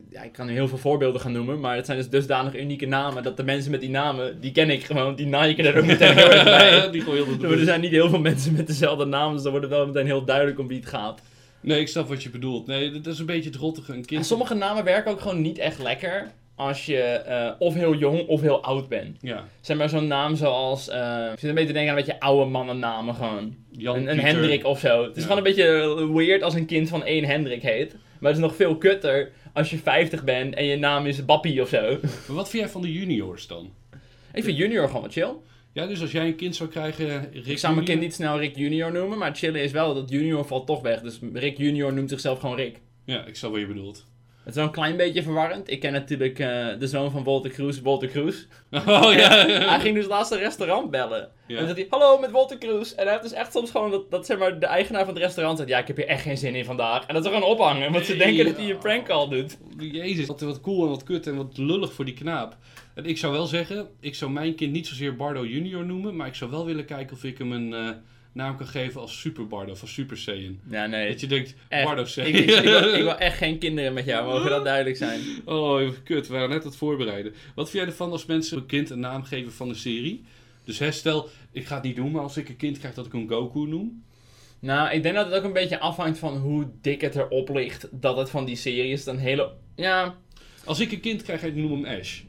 ja, ik kan nu heel veel voorbeelden gaan noemen, maar het zijn dus dusdanig unieke namen dat de mensen met die namen, die ken ik gewoon, die naaien er ook meteen heel erg bij. die Er zijn niet heel veel mensen met dezelfde naam, dus dan wordt het wel meteen heel duidelijk om wie het gaat. Nee, ik snap wat je bedoelt. Nee, dat is een beetje het rottige. Een En kind... sommige namen werken ook gewoon niet echt lekker als je eh, of heel jong of heel oud bent. Ja, Zeg maar zo'n naam zoals, eh ik zit een beetje te denken aan een beetje oude mannennamen gewoon. Jan, een. Hendrik of zo. Het is Ja. gewoon een beetje weird als een kind van één Hendrik heet. Maar het is nog veel kutter als je 50 bent en je naam is Bappie of zo. Maar wat vind jij van de juniors dan? Ik vind junior gewoon wat chill. Ja, dus als jij een kind zou krijgen... Rick Ik zou mijn kind niet snel Rick junior noemen, maar het chillen is wel dat junior valt toch weg. Dus Rick junior noemt zichzelf gewoon Rick. Ja, ik snap wat je bedoelt. Het is wel een klein beetje verwarrend. Ik ken natuurlijk eh, de zoon van Walter Kroes, Walter Kroes. Oh ja, Hij ging dus laatst een restaurant bellen. En dan zegt hij, hallo, met Walter Kroes. En hij heeft dus echt soms gewoon dat, dat zeg maar, de eigenaar van het restaurant zegt, ja, ik heb hier echt geen zin in vandaag. En dat ze gewoon ophangen, want ze denken dat hij een prank call doet. Jezus, wat, wat cool en wat kut en wat lullig voor die knaap. En ik zou wel zeggen, ik zou mijn kind niet zozeer Bardo junior noemen, maar ik zou wel willen kijken of ik hem een, eh, naam kan geven als Super Bardo of Super Saiyan. Ja, nee. Dat je denkt, Echt. Bardo Ik, Saiyan. ik, ik, wil, ik wil echt geen kinderen met jou, mogen dat duidelijk zijn. Oh, kut, we waren net aan het voorbereiden. Wat vind jij ervan als mensen een kind een naam geven van een serie? Dus hè, stel, ik ga het niet doen, maar als ik een kind krijg dat ik hem Goku noem. Nou, ik denk dat het ook een beetje afhangt van hoe dik het erop ligt dat het van die serie is. Dan hele... Ja, Als ik een kind krijg, ik noem hem Ash.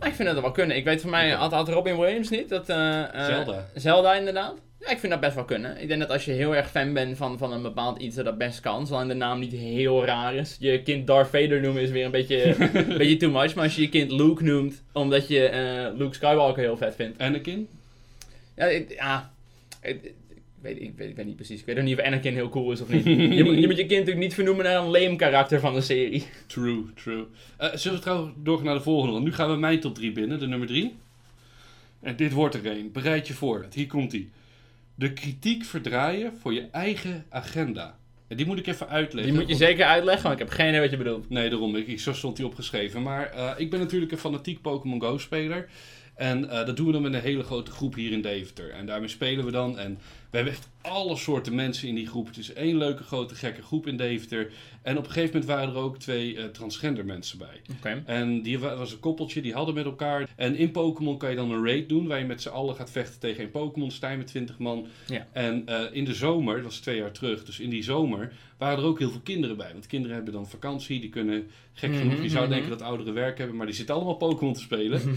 ik vind dat wel kunnen. Ik weet van mij, had Robin Williams niet? Dat, eh, eh, Zelda. Zelda inderdaad. Ja, ik vind dat best wel kunnen. Ik denk dat als je heel erg fan bent van, van een bepaald iets, dat dat best kan. Zolang de naam niet heel raar is. Je kind Darth Vader noemen is weer een beetje, een beetje too much. Maar als je je kind Luke noemt, omdat je eh, Luke Skywalker heel vet vindt. Anakin? Ja, ik, ja, ik, weet, ik, weet, ik weet niet precies. Ik weet ook niet of Anakin heel cool is of niet. je, moet, je moet je kind natuurlijk niet vernoemen naar een lame karakter van de serie. True, true. Eh, zullen we trouwens doorgaan naar de volgende? Want nu gaan we mijn top 3 binnen, de nummer 3. En dit wordt er een. Bereid je voor. Hier komt die. De kritiek verdraaien voor je eigen agenda. En die moet ik even uitleggen. Die moet je want- zeker uitleggen, want ik heb geen idee wat je bedoelt. Nee, daarom. Ik, zo stond hij opgeschreven. Maar eh, ik ben natuurlijk een fanatiek Pokémon Go-speler. En eh, dat doen we dan met een hele grote groep hier in Deventer. En daarmee spelen we dan. En we hebben echt alle soorten mensen in die groep. Het is één leuke, grote, gekke groep in Deventer. En op een gegeven moment waren er ook twee eh, transgender mensen bij. Oké. En die wa- was een koppeltje, die hadden met elkaar. En in Pokémon kan je dan een raid doen, waar je met z'n allen gaat vechten tegen een Pokémon. Sta je met 20 man. Ja. En eh, in de zomer, dat was twee jaar terug, dus in die zomer waren er ook heel veel kinderen bij. Want kinderen hebben dan vakantie, die kunnen, gek Mhm, genoeg, je zou mhm. denken dat ouderen werk hebben, maar die zitten allemaal Pokémon te spelen.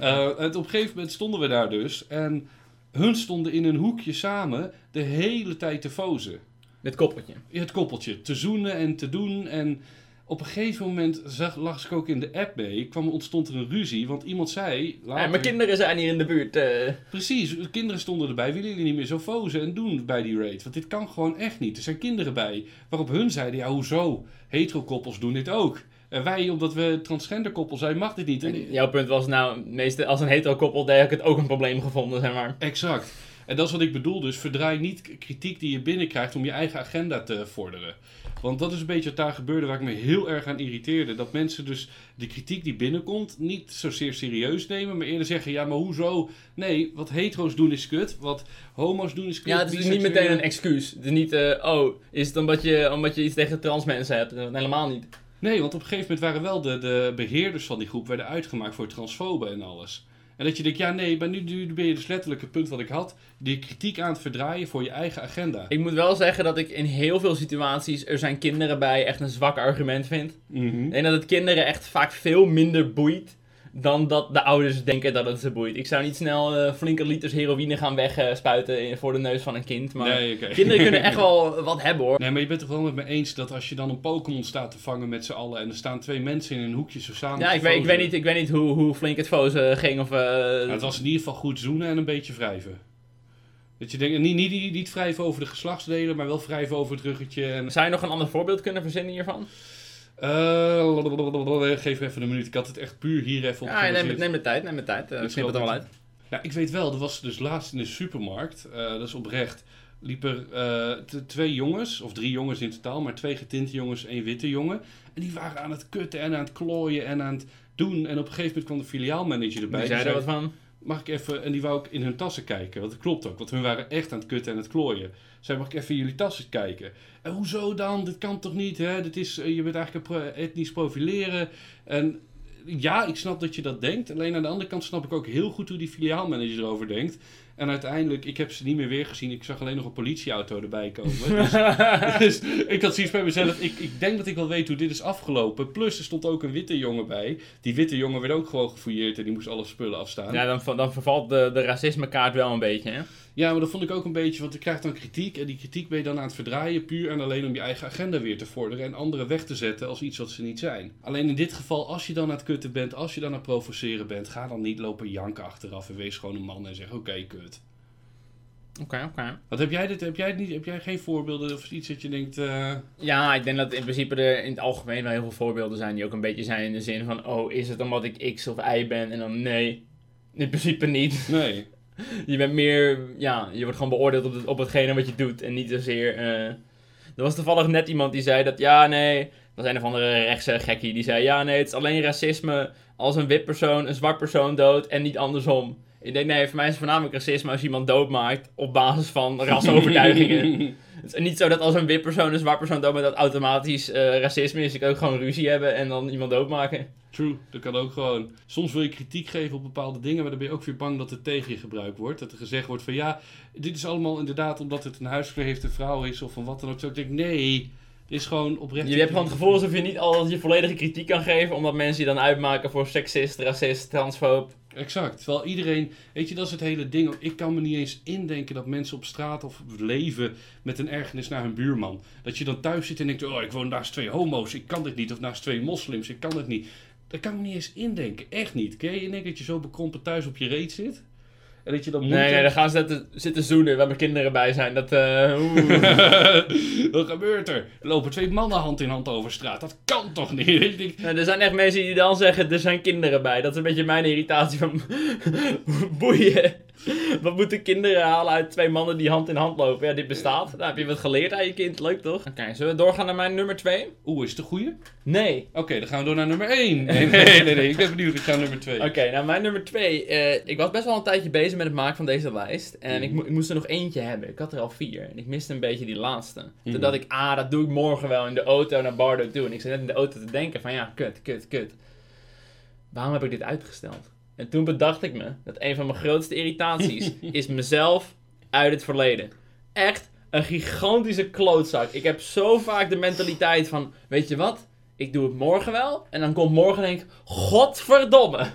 Eh, en op een gegeven moment stonden we daar dus. En hun stonden in een hoekje samen de hele tijd te fozen Dit koppeltje. het koppeltje te zoenen en te doen. En op een gegeven moment zag, lag ik ook in de app mee. Kwam, ontstond er een ruzie, want iemand zei... Ja, mijn kinderen zijn hier in de buurt. eh. Precies, de kinderen stonden erbij. Willen jullie niet meer zo fozen en doen bij die raid? Want dit kan gewoon echt niet. Er zijn kinderen bij. Waarop hun zeiden, ja hoezo? Hetero-koppels doen dit ook. En wij, omdat we transgender koppel zijn, mag dit niet. En- jouw punt was nou, meeste, als een hetero koppel, daar heb ik het ook een probleem gevonden, zeg maar. Exact. En dat is wat ik bedoel. Dus verdraai niet kritiek die je binnenkrijgt om je eigen agenda te vorderen. Want dat is een beetje wat daar gebeurde waar ik me heel erg aan irriteerde. Dat mensen dus de kritiek die binnenkomt niet zozeer serieus nemen, maar eerder zeggen: ja, maar hoezo? Nee, wat hetero's doen is kut. Wat homo's doen is kut. Ja, het is niet meteen een excuus. Het is niet, eh, oh, is het omdat je, omdat je iets tegen trans mensen hebt? Helemaal niet. Nee, want op een gegeven moment waren wel de, de beheerders van die groep werden uitgemaakt voor transfoben en alles. En dat je denkt, ja nee, maar nu, nu ben je dus letterlijk het punt wat ik had. Die kritiek aan het verdraaien voor je eigen agenda. Ik moet wel zeggen dat ik in heel veel situaties, er zijn kinderen bij, echt een zwak argument vind. Mhm. Denk dat het kinderen echt vaak veel minder boeit dan dat de ouders denken dat het ze boeit. Ik zou niet snel eh, flinke liters heroïne gaan wegspuiten in- voor de neus van een kind. Maar Nee, kinderen kunnen echt wel wat hebben hoor. Nee, maar je bent het toch wel met me eens dat als je dan een Pokémon staat te vangen met z'n allen en er staan twee mensen in een hoekje zo samen. Ja, ik weet, ik weet niet, ik weet niet hoe, hoe flink het fozen ging. Of, eh, het was in ieder geval goed zoenen en een beetje wrijven. Dat je denkt, niet, niet, niet, niet wrijven over de geslachtsdelen, maar wel wrijven over het ruggetje. En, Zou je nog een ander voorbeeld kunnen verzinnen hiervan? Eh, geef me even een minuut. Ik had het echt puur hier even op Ja, neem, neem de tijd, neem de tijd. Uh, Dit knip het er wel uit. Ja, ik weet wel, er was dus laatst in de supermarkt, eh, dat is oprecht, liepen twee jongens, of drie jongens in totaal, maar twee getinte jongens, één witte jongen. En die waren aan het kutten en aan het klooien en aan het doen. En op een gegeven moment kwam de filiaalmanager erbij. Die zei er wat van. Mag ik even, en die wou ook in hun tassen kijken, want dat klopt ook, want hun waren echt aan het kutten en het klooien. Zei, mag ik even in jullie tassen kijken? En hoezo dan? Dit kan toch niet, hè? Dit is, eh, je bent eigenlijk pro- etnisch profileren. En ja, ik snap dat je dat denkt. Alleen aan de andere kant snap ik ook heel goed hoe die filiaalmanager erover denkt. En uiteindelijk, ik heb ze niet meer weer gezien. Ik zag alleen nog een politieauto erbij komen. Dus, dus ik had zoiets bij mezelf. Ik, ik denk dat ik wel weet hoe dit is afgelopen. Plus, er stond ook een witte jongen bij. Die witte jongen werd ook gewoon gefouilleerd en die moest alle spullen afstaan. Ja, dan, dan vervalt de, de racismekaart wel een beetje, hè? Ja, maar dat vond ik ook een beetje, want je krijgt dan kritiek. En die kritiek ben je dan aan het verdraaien, puur en alleen om je eigen agenda weer te vorderen. En anderen weg te zetten als iets wat ze niet zijn. Alleen in dit geval, als je dan aan het kutten bent, als je dan aan het provoceren bent, ga dan niet lopen janken achteraf en wees gewoon een man en zeg: Oké, kut. Oké, oké. Wat heb jij dit? Heb jij, niet, heb jij geen voorbeelden of iets dat je denkt. eh, Ja, ik denk dat in principe er in het algemeen wel heel veel voorbeelden zijn die ook een beetje zijn in de zin van... Oh, is het omdat ik X of Y ben? En dan nee, in principe niet. Nee. Je bent meer, ja, je wordt gewoon beoordeeld op, het, op hetgene wat je doet en niet zozeer... eh Er was toevallig net iemand die zei dat, ja, nee... Dat was een of andere rechtse gekkie die zei, ja, nee, het is alleen racisme als een wit persoon een zwart persoon doodt en niet andersom. Ik denk, nee, voor mij is het voornamelijk racisme als je iemand doodmaakt op basis van rasovertuigingen. het is niet zo dat als een wit persoon een zwart persoon doodmaakt, dat automatisch eh, racisme is. Kan ook gewoon ruzie hebben en dan iemand doodmaken. True, dat kan ook gewoon. Soms wil je kritiek geven op bepaalde dingen, maar dan ben je ook weer bang dat het tegen je gebruikt wordt. Dat er gezegd wordt van ja, dit is allemaal inderdaad omdat het een huisverheefde vrouw is of van wat dan ook. Zo ik denk nee, is gewoon oprecht. Je hebt gewoon het gevoel alsof je niet altijd je volledige kritiek kan geven, omdat mensen je dan uitmaken voor seksist, racist, transfoob. Exact. Terwijl iedereen, weet je, dat is het hele ding. Ik kan me niet eens indenken dat mensen op straat of leven met een ergernis naar hun buurman. Dat je dan thuis zit en denkt, oh, ik woon naast twee homo's, ik kan dit niet. Of naast twee moslims, ik kan het niet. Dat kan ik me niet eens indenken. Echt niet. Ken je in dat je zo bekrompen thuis op je reet zit? En dat je dan Nee, nee, dan gaan ze zitten, zitten zoenen waar mijn kinderen bij zijn. Dat, eh oeh. Wat gebeurt er? Er lopen twee mannen hand in hand over straat. Dat kan toch niet? Er zijn echt mensen die dan zeggen, er zijn kinderen bij. Dat is een beetje mijn irritatie van, boeien. Wat moeten kinderen halen uit twee mannen die hand in hand lopen? Ja, dit bestaat. Daar heb je wat geleerd aan je kind. Leuk toch? Oké, zullen we doorgaan naar mijn nummer 2? Oeh, is het een goeie? Nee. Oké, dan gaan we door naar nummer 1. Nee, nee, nee, nee. Ik ben benieuwd. Ik ga naar nummer 2. Oké, nou mijn nummer 2. ik was best wel een tijdje bezig met het maken van deze lijst. En ik, mo- ik moest er nog eentje hebben. Ik had er al vier. En ik miste een beetje die laatste. Toen Mhm. dacht ik, ah, dat doe ik morgen wel in de auto naar Bardo toe. En ik zat net in de auto te denken van, ja, kut, kut, kut. Waarom heb ik dit uitgesteld? En toen bedacht ik me dat een van mijn grootste irritaties is mezelf uit het verleden. Echt een gigantische klootzak. Ik heb zo vaak de mentaliteit van, weet je wat? Ik doe het morgen wel. En dan komt morgen en denk ik, godverdomme.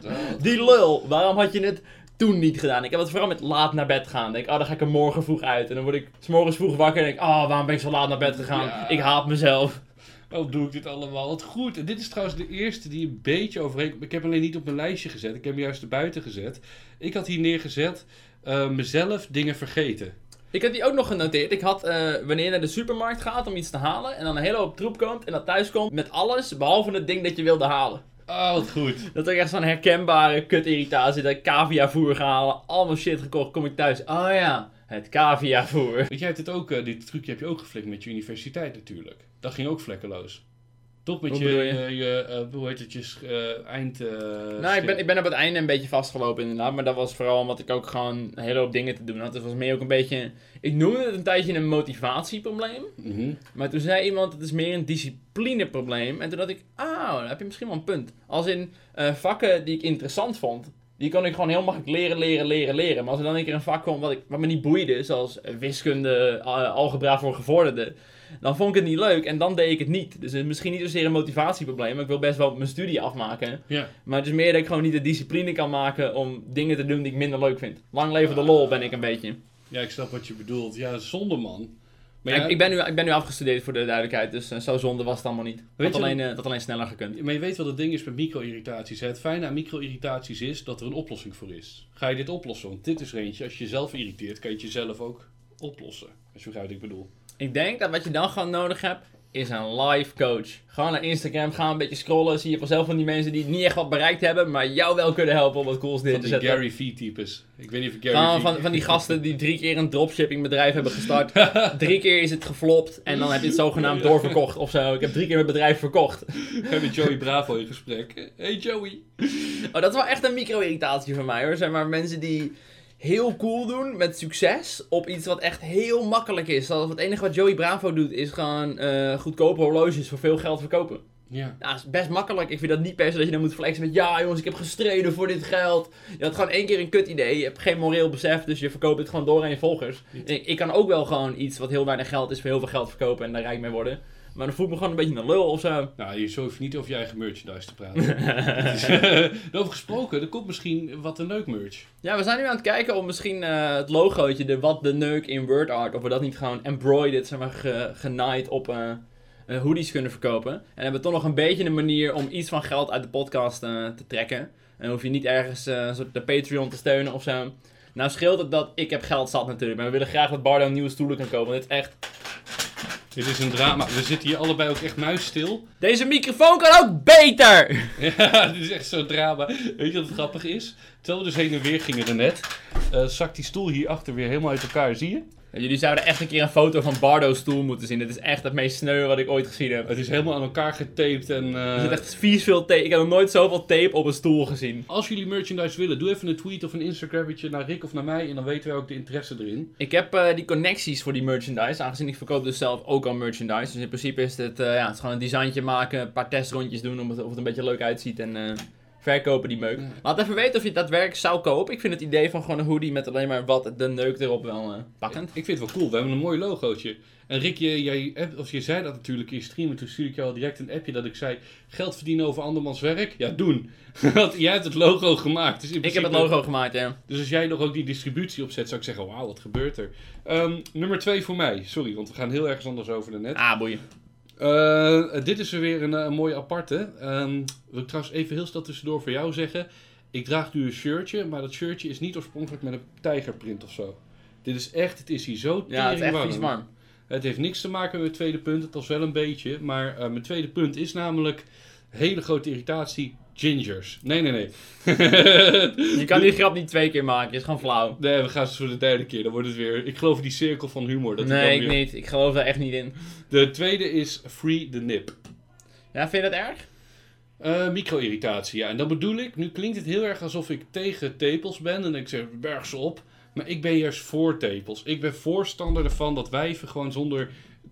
Die lul, waarom had je het toen niet gedaan? Ik heb het vooral met laat naar bed gaan. Denk, oh, dan ga ik er morgen vroeg uit. En dan word ik 's morgens vroeg wakker en denk, oh, waarom ben ik zo laat naar bed gegaan? Ja. Ik haat mezelf. Waarom doe ik dit allemaal? Wat goed. En dit is trouwens de eerste die een beetje overeenkomt. Ik heb hem alleen niet op mijn lijstje gezet. Ik heb hem juist erbuiten gezet. Ik had hier neergezet eh, mezelf dingen vergeten. Ik heb die ook nog genoteerd. Ik had, eh, wanneer je naar de supermarkt gaat om iets te halen en dan een hele hoop troep komt en dat thuis komt met alles behalve het ding dat je wilde halen. Oh, wat goed. Dat is echt zo'n herkenbare kut-irritatie. Dat ik caviavoer ga halen, allemaal shit gekocht, kom ik thuis. Oh ja, het caviavoer. Weet jij hebt het ook, eh, dit trucje heb je ook geflikt met je universiteit natuurlijk. Dat ging ook vlekkeloos. Toch met Hoe je, je? je, je, eh, hoe heet het, je eh, eind... eh, Nou, ik ben, ik ben op het einde een beetje vastgelopen inderdaad. Maar dat was vooral omdat ik ook gewoon een hele hoop dingen te doen had. Het was meer ook een beetje... Ik noemde het een tijdje een motivatieprobleem. Mhm. Maar toen zei iemand, het is meer een disciplineprobleem. En toen dacht ik, ah, dan heb je misschien wel een punt. Als in eh, vakken die ik interessant vond, die kon ik gewoon heel makkelijk leren, leren, leren, leren. Maar als er dan een keer een vak kwam wat, ik, wat me niet boeide, zoals wiskunde, eh, algebra voor gevorderden, dan vond ik het niet leuk en dan deed ik het niet. Dus het is misschien niet zozeer een motivatieprobleem, maar ik wil best wel mijn studie afmaken. Ja. Maar het is meer dat ik gewoon niet de discipline kan maken om dingen te doen die ik minder leuk vind. Lang leven de lol ben ik een beetje. ja, ik snap wat je bedoelt. Ja, zonde man. Maar, Ja, ik, ik, ben nu, ik ben nu afgestudeerd voor de duidelijkheid, dus eh, zo zonde was het allemaal niet. Dat alleen, eh, dat alleen sneller gekund. maar je weet wat het ding is met micro-irritaties. hè? Het fijne aan micro-irritaties is dat er een oplossing voor is. Ga je dit oplossen? Want dit is er eentje. Als je jezelf irriteert, kan je het jezelf ook oplossen. Als je begrijpt wat ik bedoel. Ik denk dat wat je dan gewoon nodig hebt, is een live coach. Gewoon naar Instagram, ga een beetje scrollen. Zie je vanzelf van die mensen die niet echt wat bereikt hebben, maar jou wel kunnen helpen om wat cools neer Van te die zetten. Gary V-types. Ik weet niet of ik Gary Gewoon V... van, van die gasten die drie keer een dropshipping bedrijf hebben gestart. drie keer is het geflopt en dan heb je het zogenaamd doorverkocht of zo. Ik heb drie keer mijn bedrijf verkocht. We hebben Joey Bravo in gesprek. Hey Joey. Oh, dat is wel echt een micro-irritatie van mij hoor. Zeg maar mensen die heel cool doen met succes op iets wat echt heel makkelijk is. Zoals het enige wat Joey Bravo doet is gewoon eh, goedkope horloges voor veel geld verkopen. Ja. Nou, dat is best makkelijk. Ik vind dat niet per se dat je dan moet flexen met... Ja, jongens, ik heb gestreden voor dit geld. Je had gewoon één keer een kut idee. Je hebt geen moreel besef, dus je verkoopt het gewoon door aan je volgers. Ik, ik kan ook wel gewoon iets wat heel weinig geld is... voor heel veel geld verkopen en daar rijk mee worden. Maar dan voel ik me gewoon een beetje een lul of zo. Nou, je zo hoef je niet over je eigen merchandise te praten. Daarover gesproken, er komt misschien wat een leuk merch. Ja, we zijn nu aan het kijken om misschien eh, het logootje, de wat de neuk in word art... of we dat niet gewoon embroidered, zeg maar, ge, genaaid op... eh, hoodies kunnen verkopen. En hebben we toch nog een beetje een manier om iets van geld uit de podcast te trekken. En hoef je niet ergens een soort de Patreon te steunen of zo. Nou scheelt het dat ik heb geld zat natuurlijk. Maar we willen graag dat Bardo nieuwe stoelen kan kopen. Want dit is echt... Dit is een drama. We zitten hier allebei ook echt muisstil. Deze microfoon kan ook beter! Ja, dit is echt zo'n drama. Weet je wat het grappig is? Terwijl we dus heen en weer gingen er net, eh, zakt die stoel hierachter weer helemaal uit elkaar, zie je? Jullie zouden echt een keer een foto van Bardo's stoel moeten zien. Dit is echt het meest sneu wat ik ooit gezien heb. Het is helemaal aan elkaar getaped en... eh, Er zit echt vies veel tape. Ik heb nog nooit zoveel tape op een stoel gezien. Als jullie merchandise willen, doe even een tweet of een Instagrammetje naar Rick of naar mij en dan weten wij ook de interesse erin. Ik heb eh, die connecties voor die merchandise, aangezien ik verkoop dus zelf ook al merchandise. Dus in principe is het, eh, ja, het is gewoon een designtje maken, een paar testrondjes doen om het, of het een beetje leuk uitziet en eh, verkopen die meuk. Laat even weten of je het daadwerkelijk zou kopen. Ik vind het idee van gewoon een hoodie met alleen maar wat de neuk erop wel eh, pakkend. Ik vind het wel cool, we hebben een mooi logootje. En Rick, je, jij, hebt- of je zei dat natuurlijk in je stream en toen stuurde ik jou al direct een appje dat ik zei, geld verdienen over andermans werk? Ja, doen. Want jij hebt het logo gemaakt. Dus in Ik heb het logo gemaakt, ja. Dus als jij nog ook die distributie opzet, zou ik zeggen, wauw, wat gebeurt er? Ehm, nummer twee voor mij, sorry, want we gaan heel ergens anders over dan net. Ah, boeien. Eh, dit is er weer een, eh, een mooie aparte. Ehm, wil ik trouwens even heel snel tussendoor voor jou zeggen. Ik draag nu een shirtje, maar dat shirtje is niet oorspronkelijk met een tijgerprint of zo. Dit is echt, het is hier zo Ja, het is echt vies warm. Het heeft niks te maken met mijn tweede punt, het was wel een beetje. Maar eh, mijn tweede punt is namelijk hele grote irritatie, gingers. Nee, nee, nee. Je kan die grap niet twee keer maken, het is gewoon flauw. Nee, we gaan voor de derde keer. Dan wordt het weer. Ik geloof in die cirkel van humor. Dat nee, ik weer- niet. Ik geloof daar echt niet in. De tweede is free the nip. Ja, vind je dat erg? Eh, micro-irritatie, ja. En dat bedoel ik. Nu klinkt het heel erg alsof ik tegen tepels ben. En ik zeg, berg ze op. Maar ik ben juist voor tepels. Ik ben voorstander ervan dat wijven gewoon zonder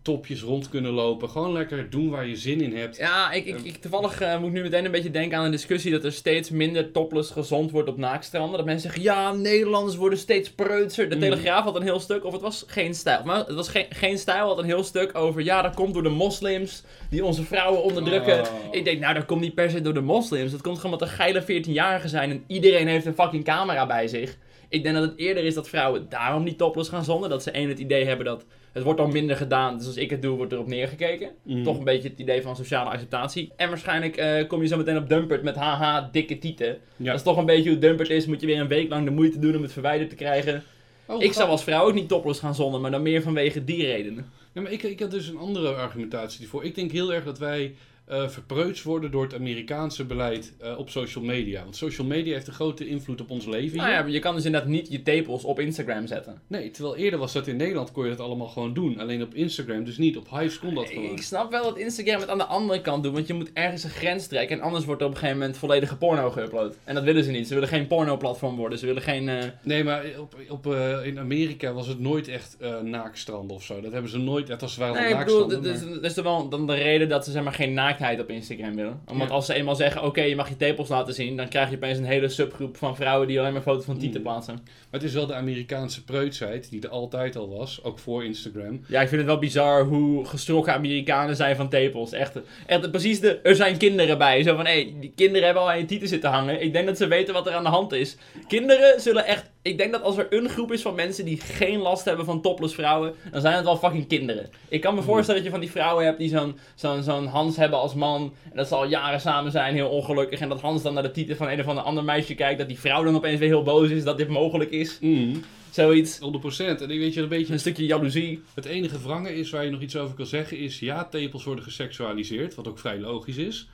topjes rond kunnen lopen. Gewoon lekker doen waar je zin in hebt. Ja, ik, ik, ik toevallig eh, moet ik nu meteen een beetje denken aan een discussie dat er steeds minder topless gezond wordt op naakstranden. Dat mensen zeggen, ja, Nederlanders worden steeds preutser. De Mm. Telegraaf had een heel stuk, of het was geen stijl. Maar het was geen, geen stijl, had een heel stuk over, ja, dat komt door de moslims die onze vrouwen onderdrukken. Oh. Ik denk, nou, dat komt niet per se door de moslims. Dat komt gewoon omdat er geile 14-jarigen zijn en iedereen heeft een fucking camera bij zich. Ik denk dat het eerder is dat vrouwen daarom niet topless gaan zonnen. Dat ze één het idee hebben dat het wordt al minder gedaan. Dus als ik het doe, wordt erop neergekeken. Mm. Toch een beetje het idee van sociale acceptatie. En waarschijnlijk eh, kom je zo meteen op Dumpert met haha, dikke tieten. Ja. Dat is toch een beetje hoe Dumpert is. Moet je weer een week lang de moeite doen om het verwijderd te krijgen. Oh, ik zou als vrouw ook niet topless gaan zonnen, maar dan meer vanwege die redenen. Ja, maar ik, ik had dus een andere argumentatie hiervoor. Ik denk heel erg dat wij verpreutst worden door het Amerikaanse beleid eh, op social media. Want social media heeft een grote invloed op ons leven. Nou ja, maar je kan dus inderdaad niet je tepels op Instagram zetten. Nee, terwijl eerder was dat in Nederland kon je dat allemaal gewoon doen. Alleen op Instagram dus niet. Op Hives kon dat gewoon. ik snap wel dat Instagram het aan de andere kant doet, want je moet ergens een grens trekken. En anders wordt er op een gegeven moment volledige porno geüpload. En dat willen ze niet. Ze willen geen porno-platform worden. Ze willen geen... eh, Nee, maar op, op, in Amerika was het nooit echt naakstranden of zo. Dat hebben ze nooit echt als ze waren Nee, ik bedoel, dat is, dat wel dan de reden dat ze zeg maar, geen naaktheid op Instagram willen. Omdat Ja. als ze eenmaal zeggen, oké, je mag je tepels laten zien, dan krijg je opeens een hele subgroep van vrouwen die alleen maar foto's van tieten Mm. plaatsen. Maar het is wel de Amerikaanse preutsheid, die er altijd al was, ook voor Instagram. Ja, ik vind het wel bizar hoe gestrokken Amerikanen zijn van tepels. Echt, echt precies de, er zijn kinderen bij. Zo van, hé, die kinderen hebben al aan je tieten zitten hangen. Ik denk dat ze weten wat er aan de hand is. Kinderen zullen echt, ik denk dat als er een groep is van mensen die geen last hebben van topless vrouwen, dan zijn het wel fucking kinderen. Ik kan me voorstellen dat je van die vrouwen hebt die zo'n zo'n zo'n Hans hebben als man. En dat ze al jaren samen zijn, heel ongelukkig. En dat Hans dan naar de tieten van een of ander ander meisje kijkt. Dat die vrouw dan opeens weer heel boos is dat dit mogelijk is. Mm, Zoiets. 100%. En ik weet je, een beetje Een stukje jaloezie. Het enige wrange is waar je nog iets over kan zeggen is... ja, tepels worden geseksualiseerd, wat ook vrij logisch is.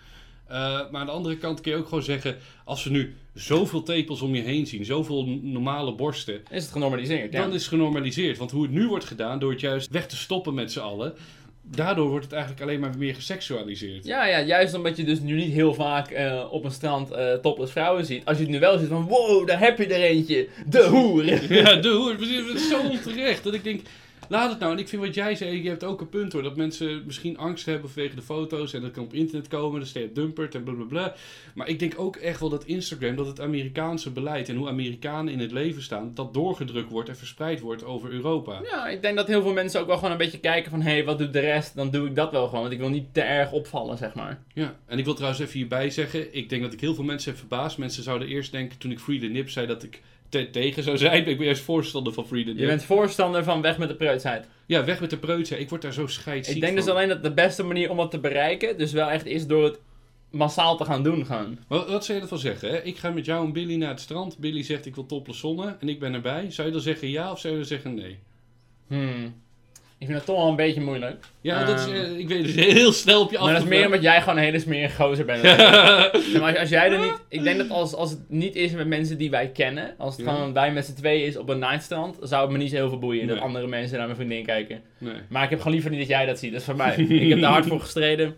Eh, maar aan de andere kant kun je ook gewoon zeggen... als we nu zoveel tepels om je heen zien, zoveel normale borsten... Is het genormaliseerd, ja. dan is het genormaliseerd. Want hoe het nu wordt gedaan, door het juist weg te stoppen met z'n allen... daardoor wordt het eigenlijk alleen maar meer geseksualiseerd. Ja, ja, juist omdat je dus nu niet heel vaak eh, op een strand eh topless vrouwen ziet. Als je het nu wel ziet van, wow, daar heb je er eentje. De hoer. Ja, doe. Het is zo onterecht. Dat ik denk, laat het nou. En ik vind wat jij zei, je hebt ook een punt hoor. Dat mensen misschien angst hebben vanwege de foto's. En dat kan op internet komen. Dan staat dumpert en blablabla. Maar ik denk ook echt wel dat Instagram, dat het Amerikaanse beleid. En hoe Amerikanen in het leven staan. Dat doorgedrukt wordt en verspreid wordt over Europa. Ja, ik denk dat heel veel mensen ook wel gewoon een beetje kijken van, hé, hey, wat doet de rest? Dan doe ik dat wel gewoon, want ik wil niet te erg opvallen, zeg maar. Ja, en ik wil trouwens even hierbij zeggen. Ik denk dat ik heel veel mensen heb verbaasd. Mensen zouden eerst denken toen ik Free the Nip zei dat ik te- tegen zou zijn. Ik ben juist voorstander van Free the Nip. Je bent voorstander van weg met de preutsheid. Ja, weg met de preutse. Ik word daar zo scheidsziek Ik denk van. dus alleen dat de beste manier om dat te bereiken, dus wel echt is door het massaal te gaan doen gewoon. Wat, wat zou je ervan zeggen? Hè? Ik ga met jou en Billy naar het strand. Billy zegt ik wil topless zonne en ik ben erbij. Zou je dan zeggen ja of zou je dan zeggen nee? Hmm. Ik vind het toch wel een beetje moeilijk. Ja, dat is, Ehm. eh, ik weet het heel snel op je af Maar dat is meer omdat jij gewoon een hele smerige gozer bent. Ja, maar als, als jij er niet... Ik denk dat als, als het niet is met mensen die wij kennen, als het Ja. gewoon wij met z'n tweeën is op een nightstand, zou het me niet zo heel veel boeien dat andere mensen naar mijn vriendin kijken. Nee. Maar ik heb gewoon liever niet dat jij dat ziet, dat is voor mij. ik heb daar hard voor gestreden.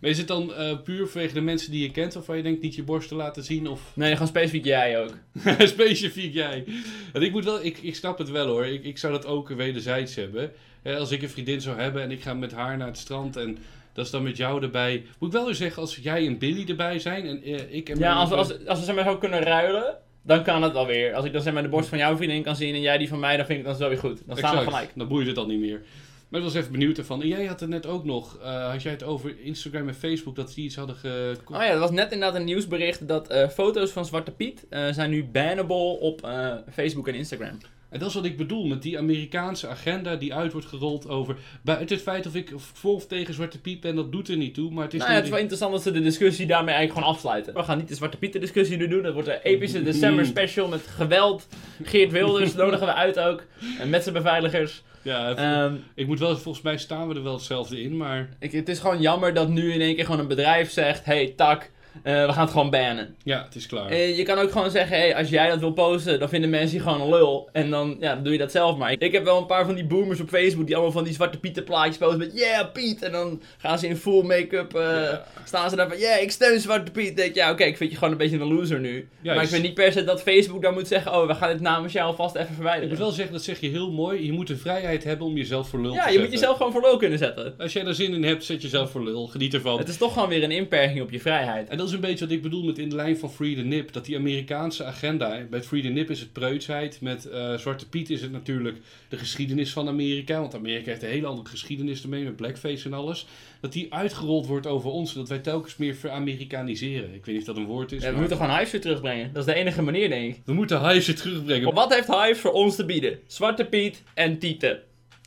Maar is het dan eh, puur vanwege de mensen die je kent, of waar je denkt niet je borst te laten zien? Of Nee, gewoon specifiek jij ook. specifiek jij? Want ik moet wel, ik, ik snap het wel hoor. Ik, ik zou dat ook wederzijds hebben. Als ik een vriendin zou hebben en ik ga met haar naar het strand en dat is dan met jou erbij. Moet ik wel weer zeggen, als jij en Billy erbij zijn en eh, ik en Ja, mijn- als, als, als we zeg maar zo kunnen ruilen, dan kan het wel weer. Als ik dan zeg maar de borst van jouw vriendin kan zien en jij die van mij, dan vind ik het dan zo weer goed. Dan staan we gelijk. Dan boeit het al niet meer. Maar ik was even benieuwd ervan. En jij had het net ook nog, eh, had jij het over Instagram en Facebook, dat die iets hadden ge... Oh ja, er was net inderdaad een nieuwsbericht dat eh, foto's van Zwarte Piet zijn nu bannable op Facebook en Instagram. En dat is wat ik bedoel met die Amerikaanse agenda die uit wordt gerold over... Buiten het feit of ik voor of tegen Zwarte Piet ben, dat doet er niet toe. Maar het is nou ja, het is wel interessant dat ze de discussie daarmee eigenlijk gewoon afsluiten. We gaan niet de Zwarte Pieten discussie nu doen. Dat wordt een epische december special met geweld. Geert Wilders nodigen we uit ook. En met zijn beveiligers. Ja, Ehm, ik moet wel, volgens mij staan we er wel hetzelfde in, maar... ik, het is gewoon jammer dat nu in één keer gewoon een bedrijf zegt... Hey, tak, we gaan het gewoon bannen. Ja, het is klaar. Eh, je kan ook gewoon zeggen, hey, als jij dat wil posten, dan vinden mensen je gewoon een lul. En dan, ja, dan doe je dat zelf maar. Ik heb wel een paar van die boomers op Facebook die allemaal van die zwarte Pieten plaatjes posten met yeah, Piet. En dan gaan ze in full make-up, eh, Ja. staan ze daar van yeah, ik steun zwarte Piet. denk ik, ja, oké, ik vind je gewoon een beetje een loser nu. Maar ik vind niet per se dat Facebook dan moet zeggen, oh, we gaan dit namens jou alvast even Ik verwijderen. moet wel zeggen, dat zeg je heel mooi. Je moet de vrijheid hebben om jezelf voor lul te ja, je zetten. moet jezelf gewoon voor lul kunnen zetten. Als jij daar zin in hebt, zet jezelf voor lul. Geniet ervan. Het is toch gewoon weer een inperking op je vrijheid. En dat is een beetje wat ik bedoel met in de lijn van Free the Nip. Dat die Amerikaanse agenda, bij Free the Nip is het preutsheid. Met eh, Zwarte Piet is het natuurlijk de geschiedenis van Amerika. Want Amerika heeft een hele andere geschiedenis ermee, met blackface en alles. Dat die uitgerold wordt over ons. Dat wij telkens meer veramerikaniseren. Ik weet niet of dat een woord is. Ja, we maar moeten gewoon Hives weer terugbrengen. Dat is de enige manier, denk ik. we moeten Hives weer terugbrengen. Wat heeft Hives voor ons te bieden? Zwarte Piet en Tieten.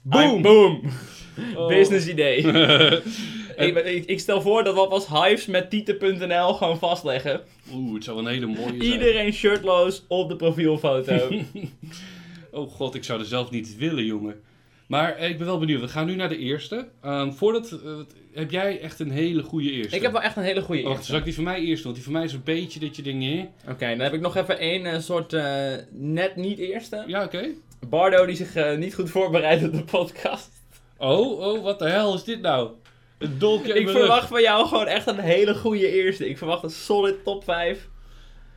Boom! Boom! Oh. Business idee. ik, ik, ik stel voor dat we alvast Hives met Tieten.nl gewoon vastleggen. Oeh, het zou een hele mooie zijn. Iedereen shirtloos op de profielfoto. Oh god, ik zou er zelf niet willen, jongen. Maar eh, ik ben wel benieuwd. We gaan nu naar de eerste. Ehm, voordat, eh, heb jij echt een hele goede eerste? ik heb wel echt een hele goede Oh, wacht, eerste. zal ik die van mij eerst doen? Want die van mij is een beetje dat je denkt, nee. Oké, dan heb ik nog even één eh, soort eh, net niet eerste. Ja, oké. Bardo die zich eh, niet goed voorbereidt op de podcast. Oh, oh, wat de hel is dit nou? Een dolkje Ik verwacht rug. van jou gewoon echt een hele goede eerste. Ik verwacht een solid top 5.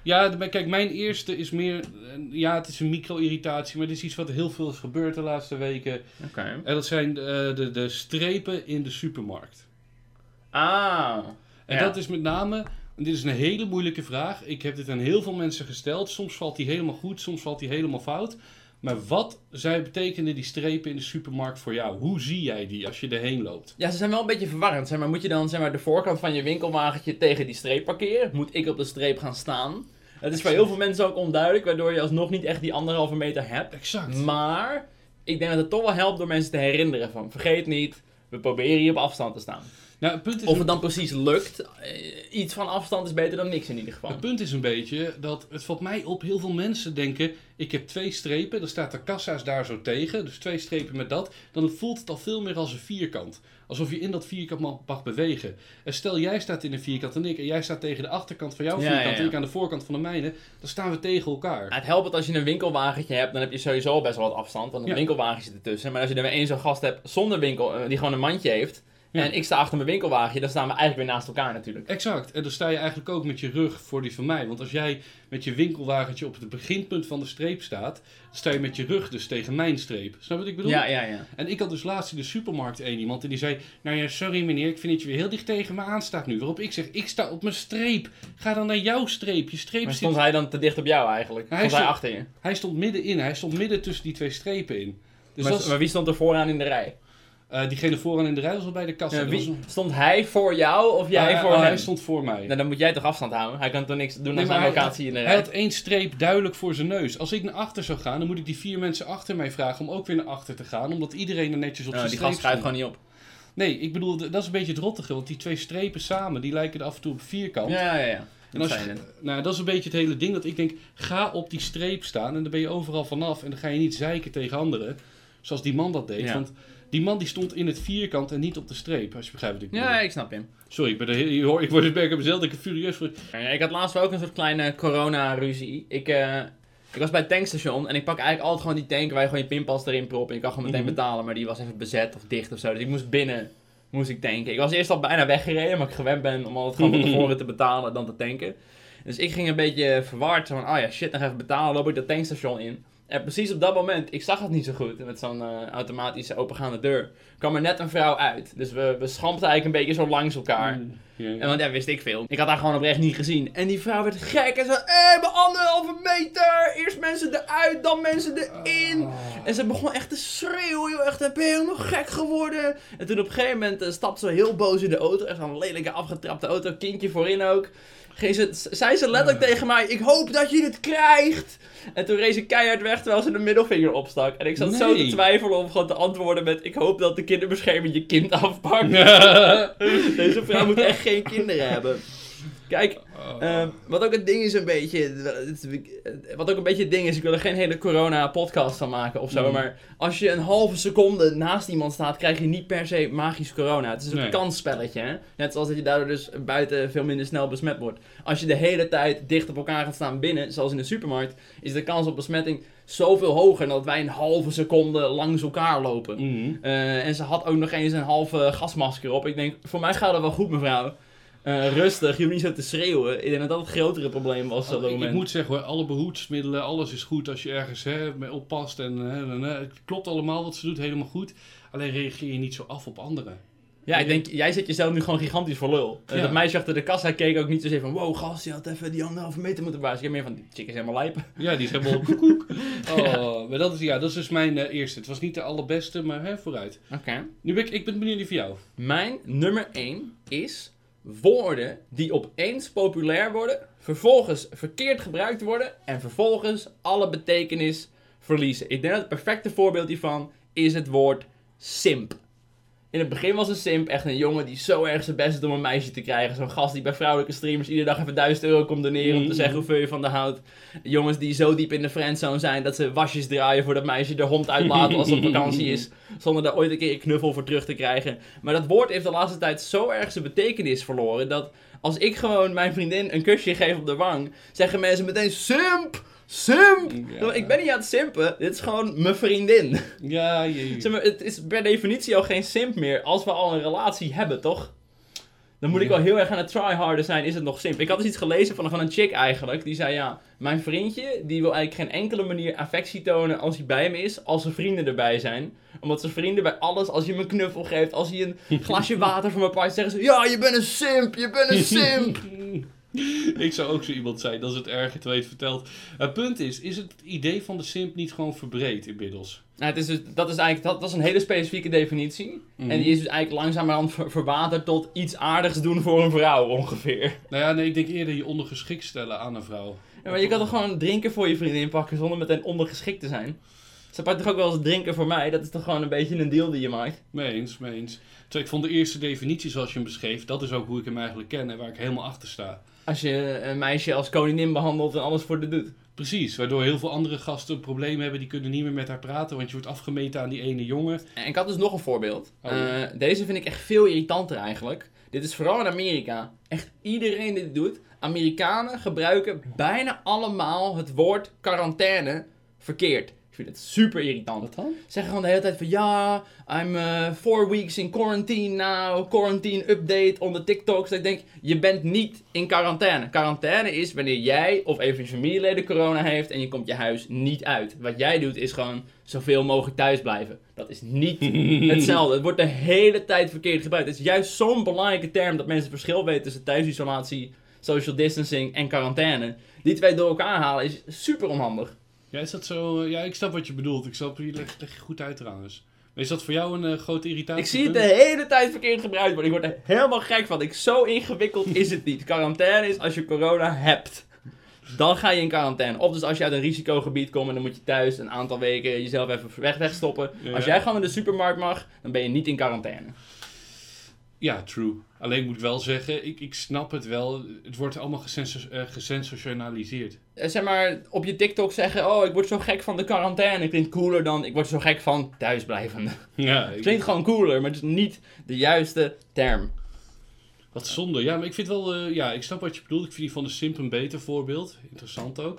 Ja, kijk, mijn eerste is meer... eh, Ja, het is een micro-irritatie, maar dit is iets wat heel veel is gebeurd de laatste weken. Oké. En dat zijn eh, de, de strepen in de supermarkt. Ah. En Ja. dat is met name, en dit is een hele moeilijke vraag. Ik heb dit aan heel veel mensen gesteld. Soms valt die helemaal goed, soms valt die helemaal fout. Maar wat zij betekenen die strepen in de supermarkt voor jou? Hoe zie jij die als je erheen loopt? Ja, ze zijn wel een beetje verwarrend. Zeg maar, moet je dan zeg maar, de voorkant van je winkelwagentje tegen die streep parkeren? Moet ik op de streep gaan staan? Het is voor heel veel mensen ook onduidelijk, waardoor je alsnog niet echt die anderhalve meter hebt. Exact. Maar ik denk dat het toch wel helpt door mensen te herinneren van vergeet niet, we proberen hier op afstand te staan. Nou, het punt is Of het dan precies lukt, eh, iets van afstand is beter dan niks in ieder geval. Het punt is een beetje dat het valt mij op, heel veel mensen denken, ik heb twee strepen, dan staat de kassa's daar zo tegen, dus twee strepen met dat, dan voelt het al veel meer als een vierkant. Alsof je in dat vierkant mag, bewegen. En stel jij staat in een vierkant en ik, en jij staat tegen de achterkant van jouw vierkant ja, ja. en ik aan de voorkant van de mijne, dan staan we tegen elkaar. Het helpt als je een winkelwagentje hebt, dan heb je sowieso al best wel wat afstand, want een winkelwagentje zit ertussen. Maar als je er weer één zo'n gast hebt zonder winkel, eh, die gewoon een mandje heeft, Ja. en ik sta achter mijn winkelwagentje, dan staan we eigenlijk weer naast elkaar natuurlijk. Exact. En dan sta je eigenlijk ook met je rug voor die van mij. Want als jij met je winkelwagentje op het beginpunt van de streep staat, dan sta je met je rug dus tegen mijn streep. Snap je wat ik bedoel? Ja, ja, ja. En ik had dus laatst in de supermarkt één iemand en die zei: Nou ja, sorry meneer, ik vind dat je weer heel dicht tegen me aanstaat nu. Waarop ik zeg: Ik sta op mijn streep. Ga dan naar jouw streep. Je streep Maar zit. stond hij dan te dicht op jou eigenlijk? Hij Stond hij achter je? Hij stond middenin. Hij stond midden tussen die twee strepen in. Dus maar, maar wie stond er vooraan in de rij? Eh, diegene vooraan in de rij was al bij de kassa. Ja, wie, stond hij voor jou of jij Ah, voor hem? Hij stond voor mij. Nou, dan moet jij toch afstand houden? Hij kan toch niks doen Nee, aan zijn hij- locatie in de Hij rij? had één streep duidelijk voor zijn neus. Als ik naar achter zou gaan, dan moet ik die vier mensen achter mij vragen om ook weer naar achter te gaan. Omdat iedereen er netjes op Nou, zijn die streep gast schuift gewoon niet op. Nee, ik bedoel, dat is een beetje het rottige. Want die twee strepen samen, die lijken er af en toe op vierkant. Ja, ja, ja. En Dat als je, nou, dat is een beetje het hele ding. Dat ik denk, ga op die streep staan en dan ben je overal vanaf. En dan ga je niet zeiken tegen anderen. Zoals die man dat deed. Ja. Want Die man die stond in het vierkant en niet op de streep, als je begrijpt wat ik bedoel. Ja, ik snap hem. Sorry, ik, ben er, hoort- ik word ik mezelf dat ik furieus word. Ik had laatst wel ook een soort kleine corona-ruzie. Ik, eh, ik was bij het tankstation en ik pak eigenlijk altijd gewoon die tank waar je gewoon je pinpas erin propt en je kan gewoon meteen Mhm. betalen, maar die was even bezet of dicht of zo. Dus ik moest binnen, moest ik tanken. Ik was eerst al bijna weggereden, maar ik gewend ben om altijd gewoon van tevoren te betalen dan te tanken. Dus ik ging een beetje verward, zo van, oh ja, shit, nog even betalen, loop ik dat tankstation in. En precies op dat moment, ik zag het niet zo goed, met zo'n eh, automatische opengaande deur, kwam er net een vrouw uit. Dus we, we schampten eigenlijk een beetje zo langs elkaar. Mm, ja. En want ja, wist ik veel. Ik had haar gewoon oprecht niet gezien. En die vrouw werd gek en zo, hé, mijn anderhalve meter. Eerst mensen eruit, dan mensen erin. En ze begon echt te schreeuwen, joh. Echt, ben je helemaal gek geworden? En toen op een gegeven moment eh, stapte ze heel boos in de auto. Echt een lelijke afgetrapte auto, kindje voorin ook. Ging ze, zei ze letterlijk tegen mij, ik hoop dat je het krijgt. En toen reed ze keihard weg terwijl ze de middelvinger opstak. En ik zat zo te twijfelen om gewoon te antwoorden met, ik hoop dat de kinderbescherming je kind afpakt. Deze vrouw moet echt geen kinderen hebben. Kijk, ehm, wat ook het ding is een beetje. het- Wat ook een beetje het ding is, ik wil er geen hele corona-podcast van maken of zo. Mm. Maar als je een halve seconde naast iemand staat, krijg je niet per se magisch corona. Het is een kansspelletje, hè? Net zoals dat je daardoor dus buiten veel minder snel besmet wordt. Als je de hele tijd dicht op elkaar gaat staan binnen, zoals in de supermarkt, is de kans op besmetting zoveel hoger dan dat wij een halve seconde langs elkaar lopen. Mhm. Eh, en ze had ook nog eens een halve gasmasker op. Ik denk, voor mij gaat het wel goed, mevrouw. Eh, rustig, je hoeft niet zo te schreeuwen. Ik denk dat dat het grotere probleem was op dat ik, moment. ik moet zeggen hoor, alle behoedsmiddelen, alles is goed als je ergens hè, mee oppast. En, hè, het klopt allemaal wat ze doet, helemaal goed. Alleen reageer je niet zo af op anderen. Ja, ik denk, jij zet jezelf nu gewoon gigantisch voor lul. Eh. Dat meisje achter de kassa keek ook niet zozeer van... Wow, gast, je had even die anderhalve meter moeten bazen. Ik heb meer van, die chick is helemaal lijp. Ja, die is helemaal koekoek. Oh, maar dat is, ja, dat is dus mijn eh, eerste. Het was niet de allerbeste, maar hè, vooruit. Oké. Nu ben ik, ik ben benieuwd voor jou. Mijn nummer 1 is woorden die opeens populair worden, vervolgens verkeerd gebruikt worden en vervolgens alle betekenis verliezen. Ik denk dat het perfecte voorbeeld hiervan is het woord simp. In het begin was een simp echt een jongen die zo erg zijn best doet om een meisje te krijgen. Zo'n gast die bij vrouwelijke streamers iedere dag even 1000 euro komt doneren om te Mhm. zeggen hoeveel je van de houdt. Jongens die zo diep in de friendzone zijn dat ze wasjes draaien voor dat meisje de hond uitlaten als ze op vakantie is. Zonder daar ooit een keer een knuffel voor terug te krijgen. Maar dat woord heeft de laatste tijd zo erg zijn betekenis verloren dat als ik gewoon mijn vriendin een kusje geef op de wang, zeggen mensen meteen simp! Simp! Ja. Ik ben niet aan het simpen, dit is gewoon mijn vriendin. Ja, je, Zeg maar, het is per definitie al geen simp meer als we al een relatie hebben, toch? Dan moet ik wel heel erg aan het tryharden zijn, is het nog simp. Ik had dus iets gelezen van, van een chick eigenlijk, die zei ja, mijn vriendje, die wil eigenlijk geen enkele manier affectie tonen als hij bij me is, als zijn vrienden erbij zijn. Omdat zijn vrienden bij alles, als je hem een knuffel geeft, als hij een glasje water voor me pakt, zeggen ze, ja, je bent een simp, je bent een simp. ik zou ook zo iemand zijn, dat is het erg, terwijl je het vertelt. Het punt is, is het idee van de simp niet gewoon verbreed inmiddels? Nou, het is dus, dat is eigenlijk, dat, dat is een hele specifieke definitie. Mhm. En die is dus eigenlijk langzamerhand ver- verwaterd tot iets aardigs doen voor een vrouw, ongeveer. Nou ja, nee, ik denk eerder je ondergeschikt stellen aan een vrouw. Ja, maar je kan toch gewoon drinken voor je vriendin pakken zonder meteen ondergeschikt te zijn? Ze pakt toch ook wel eens drinken voor mij? Dat is toch gewoon een beetje een deal die je maakt? Mee eens, mee eens. Terwijl ik vond de eerste definitie zoals je hem beschreef, dat is ook hoe ik hem eigenlijk ken en waar ik helemaal achter sta. Als je een meisje als koningin behandelt en alles voor de doet. Precies, waardoor heel veel andere gasten een probleem hebben, die kunnen niet meer met haar praten, want je wordt afgemeten aan die ene jongen. En ik had dus nog een voorbeeld. Oh. Eh, deze vind ik echt veel irritanter eigenlijk. Dit is vooral in Amerika. Echt iedereen die dit doet. Amerikanen gebruiken bijna allemaal het woord quarantaine verkeerd. Vind het super irritant. Wat dan? zeggen gewoon de hele tijd van ja, I'm eh, four weeks in quarantine now, quarantine update on the TikToks. Dat ik denk, je bent niet in quarantaine. Quarantaine is wanneer jij of een van je familieleden corona heeft en je komt je huis niet uit. Wat jij doet is gewoon zoveel mogelijk thuis blijven. Dat is niet hetzelfde. Het wordt de hele tijd verkeerd gebruikt. Het is juist zo'n belangrijke term dat mensen het verschil weten tussen thuisisolatie, social distancing en quarantaine. Die twee door elkaar halen is super onhandig. Ja, is dat zo? eh, Ja, ik snap wat je bedoelt. Ik snap, je legt leg je goed uit trouwens. Maar is dat voor jou een eh, grote irritatie? Ik zie het de hele tijd verkeerd gebruikt worden. Ik word er helemaal gek van. Ik, zo ingewikkeld is het niet. Quarantaine is als je corona hebt. Dan ga je in quarantaine. Of dus als je uit een risicogebied komt en dan moet je thuis een aantal weken jezelf even weg wegstoppen. Ja. Als jij gewoon in de supermarkt mag, dan ben je niet in quarantaine. Ja, true. Alleen moet ik wel zeggen, ik, ik snap het wel. Het wordt allemaal eh, gesensationaliseerd. Eh, zeg maar, op je TikTok zeggen, oh, ik word zo gek van de quarantaine. Klinkt cooler dan, ik word zo gek van thuisblijvende. Ja, ik- Klinkt gewoon cooler, maar het is niet de juiste term. wat zonde. Ja, maar ik vind wel, eh, ja, ik snap wat je bedoelt. Ik vind die van de Simp een beter voorbeeld. Interessant ook.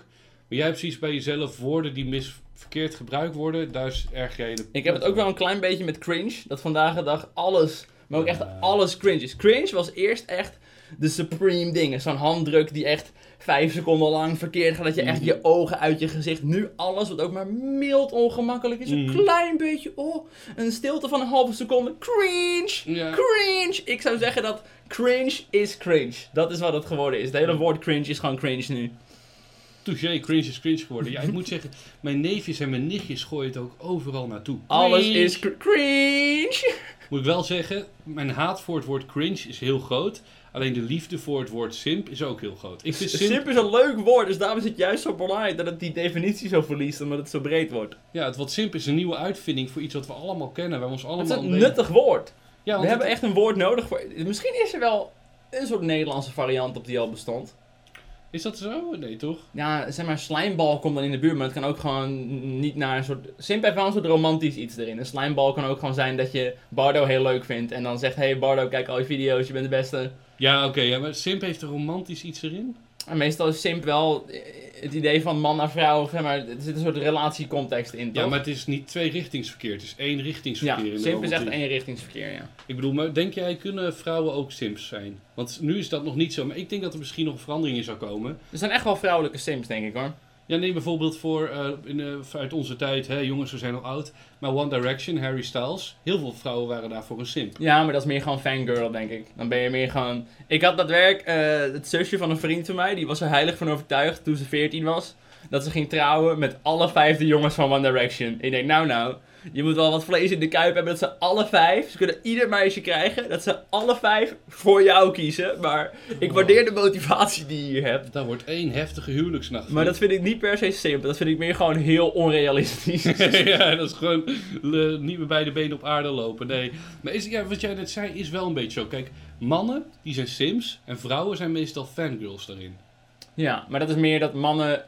Maar jij hebt precies bij jezelf woorden die mis verkeerd gebruikt worden. Daar is erg jij de- Ik heb het ook wel een klein beetje met cringe. Dat vandaag de dag alles, maar ook echt alles cringe is. Cringe was eerst echt de supreme dingen. Zo'n handdruk die echt vijf seconden lang verkeerd gaat. Dat je echt Mhm. je ogen uit je gezicht. Nu alles wat ook maar mild ongemakkelijk is. Een Mhm. klein beetje, oh, een stilte van een halve seconde. Cringe! Ja. Cringe! Ik zou zeggen dat cringe is cringe. Dat is wat het geworden is. Het hele woord cringe is gewoon cringe nu. Touché, cringe is cringe geworden. Ja, ik moet zeggen, mijn neefjes en mijn nichtjes gooien het ook overal naartoe. Alles Cringe. is cr- cringe! Moet ik wel zeggen, mijn haat voor het woord cringe is heel groot. Alleen de liefde voor het woord simp is ook heel groot. Ik vind simp, Simp is een leuk woord, dus daarom is het juist zo belangrijk dat het die definitie zo verliest, omdat het zo breed wordt. ja, het woord simp is een nieuwe uitvinding voor iets wat we allemaal kennen. Waar we ons Het allemaal is een nuttig woord. Ja, We hebben het- echt een woord nodig voor. Misschien is er wel een soort Nederlandse variant op die al bestond. Is dat zo? Nee, toch? Ja, zeg maar, slijmbal komt dan in de buurt, maar het kan ook gewoon niet naar een soort... Simp heeft wel een soort romantisch iets erin. Een slijmbal kan ook gewoon zijn dat je Bardo heel leuk vindt en dan zegt, hey Bardo, kijk al je video's, je bent de beste. Ja, oké. ja, maar simp heeft er romantisch iets erin? En meestal is Simp wel het idee van man naar vrouw, zeg maar, er zit een soort relatiecontext in, toch? Ja, maar het is niet tweerichtingsverkeer. Het is één richtingsverkeer. Ja, in de Simp is echt romantiek. eenrichtingsverkeer, ja. Ik bedoel, maar denk jij, kunnen vrouwen ook simps zijn? Want nu is dat nog niet zo. Maar ik denk dat er misschien nog een verandering in zou komen. Er zijn echt wel vrouwelijke Sims, denk ik hoor. Ja, neem bijvoorbeeld voor, eh, in, eh, uit onze tijd, hè, jongens, we zijn al oud. Maar One Direction, Harry Styles. Heel veel vrouwen waren daarvoor een simp. Ja, maar dat is meer gewoon fangirl, denk ik. Dan ben je meer gewoon... Ik had dat werk, eh, het zusje van een vriend van mij, die was er heilig van overtuigd toen ze 14 was, dat ze ging trouwen met alle vijf de jongens van One Direction. Ik denk, nou nou, je moet wel wat vlees in de kuip hebben dat ze alle vijf, ze kunnen ieder meisje krijgen, dat ze alle vijf voor jou kiezen. Maar ik waardeer de motivatie die je hier hebt. Dat wordt één heftige huwelijksnacht. Maar dat vind ik niet per se simpel, dat vind ik meer gewoon heel onrealistisch. ja, dat is gewoon eh, niet meer bij de benen op aarde lopen. Nee. Maar is, ja, wat jij net zei is wel een beetje zo. Kijk, mannen die zijn sims en vrouwen zijn meestal fangirls daarin. Ja, maar dat is meer dat mannen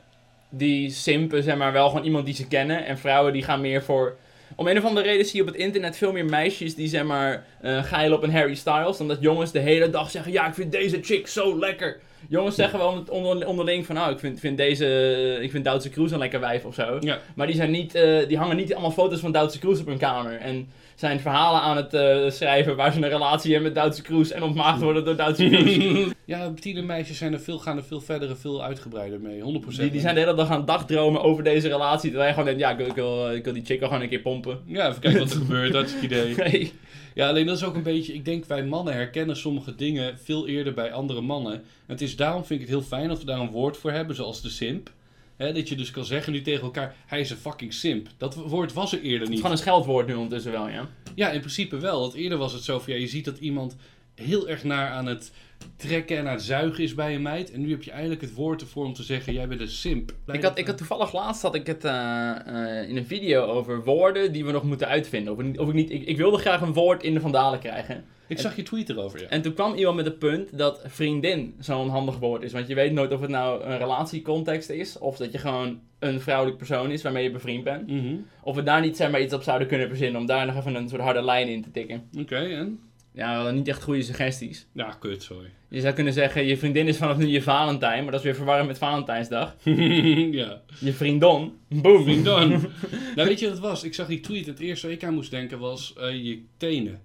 die simpen, zeg maar, wel gewoon iemand die ze kennen. En vrouwen die gaan meer voor... Om een of andere reden zie je op het internet veel meer meisjes die, zeg maar, eh geilen op een Harry Styles. Dan dat jongens de hele dag zeggen, ja, ik vind deze chick zo lekker. Jongens zeggen wel onder, onder- onderling van, nou, ik vind, vind deze, ik vind Duitse Kroes een lekker wijf of zo. Ja. Maar die, zijn niet, eh, die hangen niet allemaal foto's van Duitse Kroes op hun kamer. En zijn verhalen aan het eh, schrijven waar ze een relatie hebben met Duitse Kroes en ontmaagd worden door Duitse Kroes. ja, tienermeisjes zijn er veel, gaan er veel verder en veel uitgebreider mee. 100%. Die, die zijn de hele dag aan het dagdromen over deze relatie. Terwijl je gewoon denkt, ja, ik wil, ik wil, ik wil die chick gewoon een keer pompen. Ja, even kijken wat er gebeurt. Dat is het idee. Nee. Ja, alleen dat is ook een beetje... Ik denk, wij mannen herkennen sommige dingen veel eerder bij andere mannen. En het is daarom vind ik het heel fijn dat we daar een woord voor hebben, zoals de simp. Dat je dus kan zeggen nu tegen elkaar, hij is een fucking simp. Dat woord was er eerder Het is niet. gewoon een scheldwoord nu ondertussen wel, ja. Ja, in principe wel. Want eerder was het zo van, ja, je ziet dat iemand heel erg naar aan het trekken en aan het zuigen is bij een meid. En nu heb je eigenlijk het woord ervoor om te zeggen, jij bent een simp. Ik had, ik had toevallig laatst had ik het eh, eh, in een video over woorden die we nog moeten uitvinden. Of, of ik, niet, ik, ik wilde graag een woord in de vandalen krijgen. Ik zag je tweet erover, ja. En toen kwam iemand met het punt dat vriendin zo'n handig woord is. Want je weet nooit of het nou een relatiecontext is. Of dat je gewoon een vrouwelijk persoon is waarmee je bevriend bent. Mhm. Of we daar niet zeg maar, iets op zouden kunnen verzinnen om daar nog even een soort harde lijn in te tikken. Oké, en? Ja, niet echt goede suggesties. Ja, kut, sorry. Je zou kunnen zeggen, je vriendin is vanaf nu je Valentijn, maar dat is weer verwarrend met Valentijnsdag. ja. Je vriendon, boom. Vriendon. nou, weet je wat het was? Ik zag die tweet. Het eerste waar ik aan moest denken was eh, je tenen.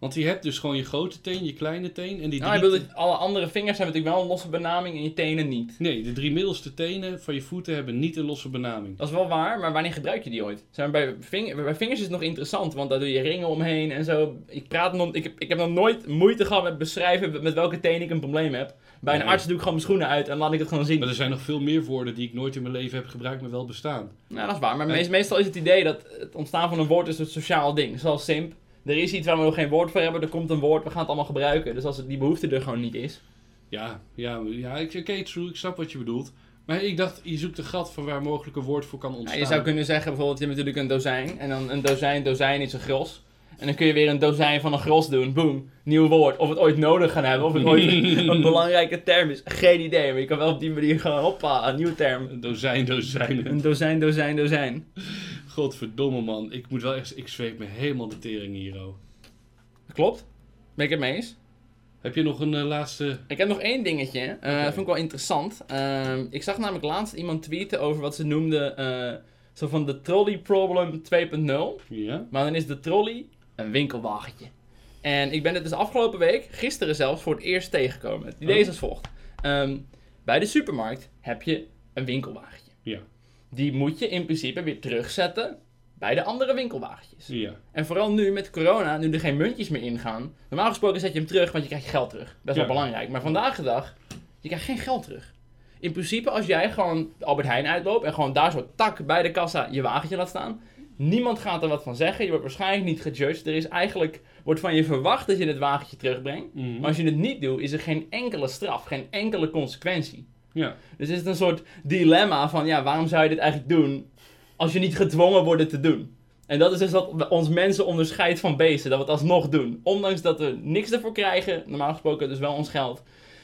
Want je hebt dus gewoon je grote teen, je kleine teen en die Nou, ik drie... bedoel, alle andere vingers hebben natuurlijk wel een losse benaming en je tenen niet. Nee, de drie middelste tenen van je voeten hebben niet een losse benaming. Dat is wel waar, maar wanneer gebruik je die ooit? Maar, bij, ving- bij vingers is het nog interessant, want daar doe je ringen omheen en zo. Ik, praat nog, ik, heb, ik heb nog nooit moeite gehad met beschrijven met welke teen ik een probleem heb. Bij een Nee. arts doe ik gewoon mijn schoenen uit en laat ik het gewoon zien. Maar er zijn nog veel meer woorden die ik nooit in mijn leven heb gebruikt, maar wel bestaan. Nou, dat is waar. Maar meestal is het idee dat het ontstaan van een woord is een sociaal ding. Zoals simp. Er is iets waar we nog geen woord voor hebben, er komt een woord, we gaan het allemaal gebruiken. Dus als het, die behoefte er gewoon niet is. Ja, ja, ja ik, oké, true, ik snap wat je bedoelt. Maar ik dacht, je zoekt een gat van waar mogelijk een woord voor kan Ja, ontstaan. je zou kunnen zeggen bijvoorbeeld, je hebt natuurlijk een dozijn. En dan een dozijn, dozijn is een gros. En dan kun je weer een dozijn van een gros doen. Boom. Nieuw woord. Of het ooit nodig gaan hebben. Of het ooit een belangrijke term is. Geen idee. Maar je kan wel op die manier gewoon, hoppa, een nieuwe term. Een dozijn, dozijn. Een dozijn, dozijn, dozijn. Godverdomme man. Ik moet wel echt... Ik zweep me helemaal de tering hier, oh. Klopt. Ben ik het mee eens? Heb je nog een eh, laatste... Ik heb nog één dingetje. eh. Dat vond ik wel interessant. Ehm, ik zag namelijk laatst iemand tweeten over wat ze noemden... eh, zo van de trolley problem 2.0. Ja? Maar dan is de trolley een winkelwagentje. En ik ben het dus afgelopen week, gisteren zelfs, voor het eerst tegengekomen. Het idee is Oh. als volgt. Ehm, bij de supermarkt heb je een winkelwagentje. Ja. Die moet je in principe weer terugzetten bij de andere winkelwagentjes. Ja. En vooral nu met corona, nu er geen muntjes meer ingaan. Normaal gesproken zet je hem terug, want je krijgt je geld terug. Best wel Ja. belangrijk. Maar vandaag de dag, je krijgt geen geld terug. In principe, als jij gewoon Albert Heijn uitloopt en gewoon daar zo tak bij de kassa je wagentje laat staan. Niemand gaat er wat van zeggen. Je wordt waarschijnlijk niet gejudged. Er is eigenlijk, wordt van je verwacht dat je het wagentje terugbrengt. Mhm. Maar als je het niet doet, is er geen enkele straf, geen enkele consequentie. Ja. Dus het is een soort dilemma van, ja, waarom zou je dit eigenlijk doen als je niet gedwongen wordt het te doen? En dat is dus wat ons mensen onderscheidt van beesten, dat we het alsnog doen. Ondanks dat we niks ervoor krijgen, normaal gesproken dus wel ons geld.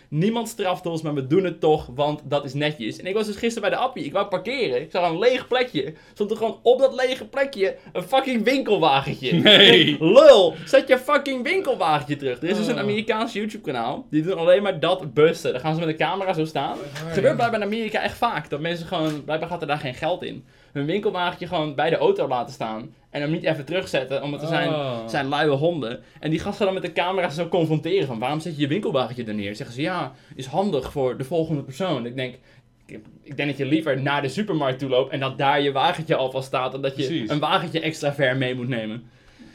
Niemand straft ons, maar we doen het toch, want dat is netjes. En ik was dus gisteren bij de appie, ik wou parkeren. Ik zag een leeg plekje. Stond er gewoon op dat lege plekje een fucking winkelwagentje. Nee. Denk, Lul, zet je fucking winkelwagentje terug. Er is dus een Oh. Amerikaans YouTube kanaal, die doen alleen maar dat busten. Dan gaan ze met een camera zo staan. Het gebeurt blijkbaar in Amerika echt vaak. Dat mensen gewoon, blijkbaar gaat er daar geen geld in. Hun winkelwagentje gewoon bij de auto laten staan. En hem niet even terugzetten, omdat er zijn, Oh. zijn luie honden. En die gasten dan met de camera zo confronteren van waarom zet je je winkelwagentje er neer? Zeggen ze ja, is handig voor de volgende persoon. Ik denk, ik, denk dat je liever naar de supermarkt toe loopt en dat daar je wagentje alvast staat. Dan dat je Precies. een wagentje extra ver mee moet nemen.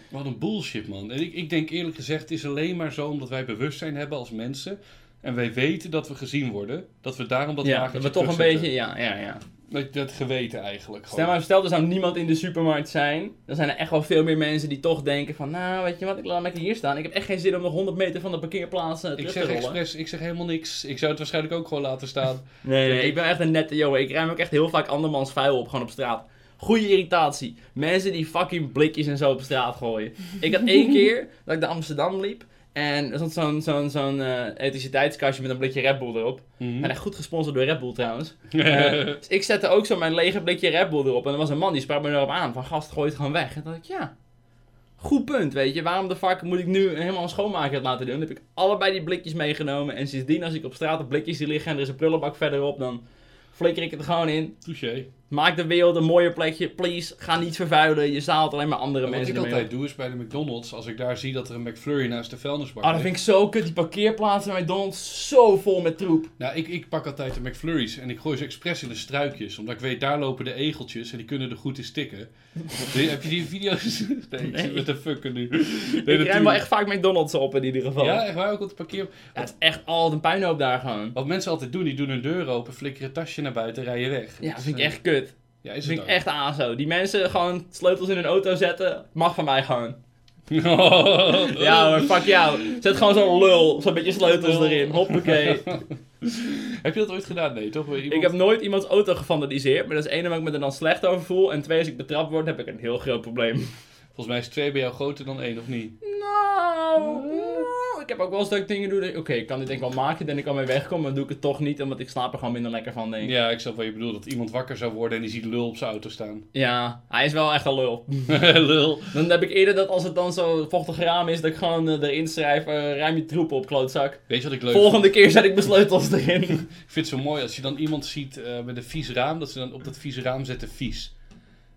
Wat een bullshit, man. En ik, ik denk eerlijk gezegd, het is alleen maar zo omdat wij bewustzijn hebben als mensen. En wij weten dat we gezien worden. Dat we daarom dat ja, wagentje dat we toch een beetje, ja, ja, ja. Dat, dat geweten eigenlijk. Stel Gewoon. maar, stel er zou niemand in de supermarkt zijn, dan zijn er echt wel veel meer mensen die toch denken van, nou, weet je wat, ik laat hem hier staan. Ik heb echt geen zin om nog 100 meter van de parkeerplaats eh, Ik terug te zeg rollen. expres, ik zeg helemaal niks. Ik zou het waarschijnlijk ook gewoon laten staan. Nee, nee, ik ben echt een nette jongen. Ik ruim ook echt heel vaak andermans vuil op, gewoon op straat. Goeie irritatie. Mensen die fucking blikjes en zo op straat gooien. Ik had één keer dat ik naar Amsterdam liep. En er stond zo'n zo'n zo'n eh, elektriciteitskastje met een blikje Red Bull erop. Mhm. En echt goed gesponsord door Red Bull trouwens. Eh, dus ik zette ook zo mijn lege blikje Red Bull erop. En er was een man die sprak me erop aan. Van gast, gooi het gewoon weg. En dan dacht ik, ja. Goed punt, weet je. Waarom de fuck moet ik nu helemaal een schoonmaker laten doen? Dan heb ik allebei die blikjes meegenomen. En sindsdien als ik op straat op blikjes zie liggen en er is een prullenbak verderop, dan flikker ik het er gewoon in. Touché. Maak de wereld een mooier plekje. Please, ga niet vervuilen. Je zaalt alleen maar andere Wat mensen ik ermee altijd op. doe is bij de McDonald's, als ik daar zie dat er een McFlurry naast de vuilnisbak Ah, dat vind ik zo kut. Die parkeerplaatsen bij McDonald's zo vol met troep. Nou, ik, ik pak altijd de McFlurries en ik gooi ze expres in de struikjes. Omdat ik weet, daar lopen de egeltjes en die kunnen er goed in stikken. Nee, heb je die video's? Nee, ik Nee. met de fucken nu. ik ruim wel echt vaak McDonald's op in ieder geval. Ja, echt waar, ook op de parkeer... Ja, het is echt altijd een puinhoop daar gewoon. Wat mensen altijd doen, die doen hun deur open, flikkeren het tasje naar buiten, rijden weg. Ja, dat vind ik echt kut. Ja, is vind het ik echt azo. Die mensen gewoon sleutels in hun auto zetten, mag van mij gewoon. Ja hoor, fuck jou. Zet gewoon zo'n lul, zo'n beetje sleutels erin. Hoppakee. Heb je dat ooit gedaan? Nee, toch? Iemand... Ik heb nooit iemands auto gevandaliseerd, maar dat is één omdat ik me er dan slecht over voel. En twee, als ik betrapt word, heb ik een heel groot probleem. Volgens mij is twee bij jou groter dan één, of niet? Nou, nou, ik heb ook wel eens dat ik dingen doe. dat ik- Oké, ik kan dit denk ik wel maken, dan ik kan mee wegkomen, maar dan doe ik het toch niet, omdat ik slaap er gewoon minder lekker van, denk ik. Ja, ik snap wat je bedoelt. Dat iemand wakker zou worden en die ziet lul op zijn auto staan. Ja, hij is wel echt een lul. lul. Dan heb ik eerder dat als het dan zo vochtig raam is, dat ik gewoon eh, erin schrijf, eh, ruim je troepen op, klootzak. Weet je wat ik leuk Volgende keer zet ik mijn sleutels erin. Ik vind het zo mooi als je dan iemand ziet eh, met een vies raam, dat ze dan op dat vieze raam zetten vies.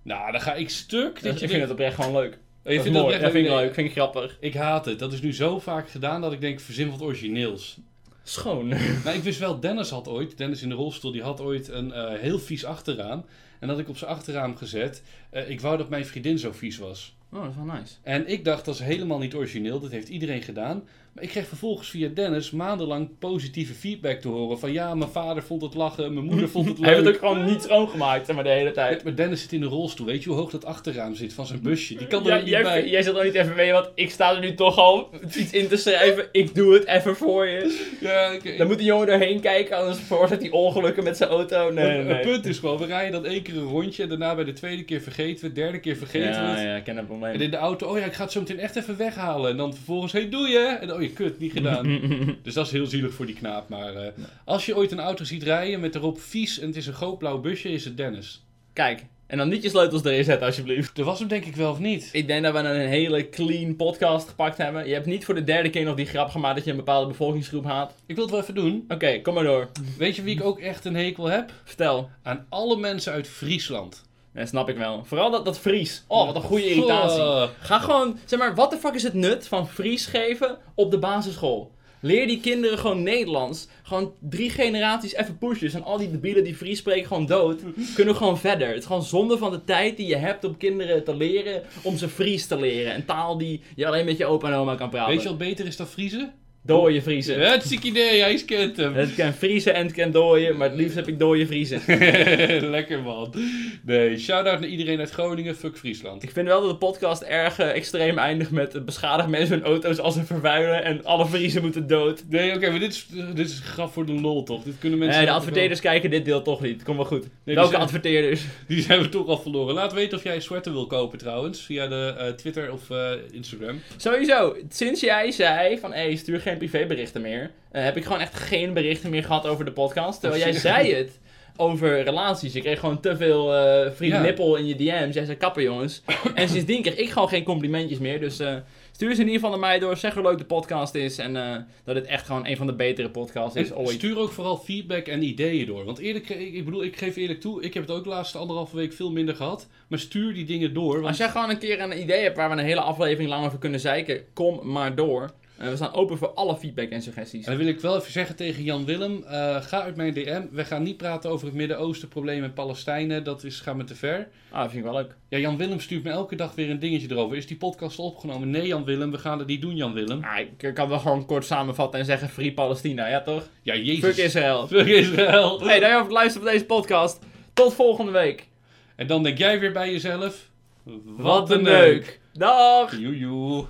Nou, dan ga ik stuk. Dat ik je vind het oprecht gewoon leuk. Je dat vindt dat Dat vind ik leuk, vind ik grappig. Ik haat het. Dat is nu zo vaak gedaan dat ik denk, verzin wat origineels. Schoon. Nou, ik wist wel, Dennis had ooit, Dennis in de rolstoel, die had ooit een eh, heel vies achterraam. En dat ik op zijn achterraam gezet. Eh, ik wou dat mijn vriendin zo vies was. Oh, dat is wel nice. En ik dacht, dat is helemaal niet origineel. Dat heeft iedereen gedaan. Maar ik kreeg vervolgens via Dennis maandenlang positieve feedback te horen. Van ja, mijn vader vond het lachen, mijn moeder vond het leuk. Hij heeft het ook gewoon niet schoongemaakt, maar, de hele tijd. Maar Dennis zit in een rolstoel. Weet je hoe hoog dat achterraam zit van zijn busje? Die kan er Ja, niet jij, bij. jij zult ook niet even mee, want ik sta er nu toch al iets in te schrijven. Ik doe het even voor je. Ja, Dan moet die jongen erheen kijken, anders veroorzaakt hij ongelukken met zijn auto. Nee, nee, Het punt is gewoon, we rijden dan één keer een rondje. En daarna bij de tweede keer vergeten we het. Derde keer vergeten we Ja, het. ja, ik ken het wel. probleem. En in de auto, oh ja, ik ga het zo meteen echt even weghalen. En dan vervolgens, hey, doe je? En oh je kut, niet gedaan. dus dat is heel zielig voor die knaap. Maar eh, als je ooit een auto ziet rijden met erop vies en het is een groot blauw busje, is het Dennis. Kijk, en dan niet je sleutels erin zetten alsjeblieft. Er was hem denk ik wel of niet. Ik denk dat we een hele clean podcast gepakt hebben. Je hebt niet voor de derde keer nog die grap gemaakt dat je een bepaalde bevolkingsgroep haat. Ik wil het wel even doen. Oké, kom maar door. Weet je wie ik ook echt een hekel heb? Vertel. Aan alle mensen uit Friesland. Dat snap ik wel. Vooral dat, dat Fries. Oh, wat een goede irritatie. Ga gewoon, zeg maar, wat de fuck is het nut van Fries geven op de basisschool? Leer die kinderen gewoon Nederlands. Gewoon drie generaties even pushen. En al die debielen die Fries spreken gewoon dood. Kunnen gewoon verder. Het is gewoon zonde van de tijd die je hebt om kinderen te leren. Om ze Fries te leren. Een taal die je alleen met je opa en oma kan praten. Weet je wat beter is dan Friese? Dooie Friesen. Het ziek idee, hij kent hem. Het kan Friesen en het kan dooien. Maar het liefst heb ik dooie Friesen. Lekker man. Nee, shout-out naar iedereen uit Groningen, fuck Friesland. Ik vind wel dat de podcast erg eh, extreem eindigt met eh, beschadigd mensen hun auto's als ze vervuilen en alle Friesen moeten dood. Nee, oké, maar dit is, dit is grap voor de lol toch? Dit kunnen mensen... Nee, de adverteerders kijken dit deel toch niet. Kom wel goed. die Welke zijn- adverteerders? Die zijn we toch al verloren. Laat weten of jij een sweater wil kopen trouwens. Via de eh, Twitter of eh, Instagram. Sowieso, sinds jij zei van hey, stuur geen privéberichten meer, eh, heb ik gewoon echt geen berichten meer gehad over de podcast. Terwijl jij zei het over relaties. Je kreeg gewoon te veel vriend Ja. nippel in je DM's. Jij zei kappen jongens. en sindsdien kreeg ik gewoon geen complimentjes meer. Dus eh, stuur ze in ieder geval naar mij door. Zeg hoe leuk de podcast is. En dat het echt gewoon een van de betere podcasts is En ooit. stuur ook vooral feedback en ideeën door. Want eerlijk, ik, ik bedoel, ik geef eerlijk toe, ik heb het ook de laatste anderhalve week veel minder gehad. Maar stuur die dingen door. Want Als jij gewoon een keer een idee hebt waar we een hele aflevering lang over kunnen zeiken, kom maar door. Eh, we staan open voor alle feedback en suggesties. En dan wil ik wel even zeggen tegen Jan Willem, eh, ga uit mijn DM. We gaan niet praten over het Midden-Oosten probleem met Palestijnen, dat is, gaat me te ver. Ah, dat vind ik wel leuk. Ja, Jan Willem stuurt me elke dag weer een dingetje erover. Is die podcast al opgenomen? Nee, Jan Willem, we gaan het niet doen, Jan Willem. Ah, ik ik kan wel gewoon kort samenvatten en zeggen Free Palestina, ja toch? Ja, jezus. Fuck Israël. Fuck Israël. Hey, dankjewel voor het luisteren van deze podcast. Tot volgende week. En dan denk jij weer bij jezelf... Wat een neuk. Dag! Joejoe.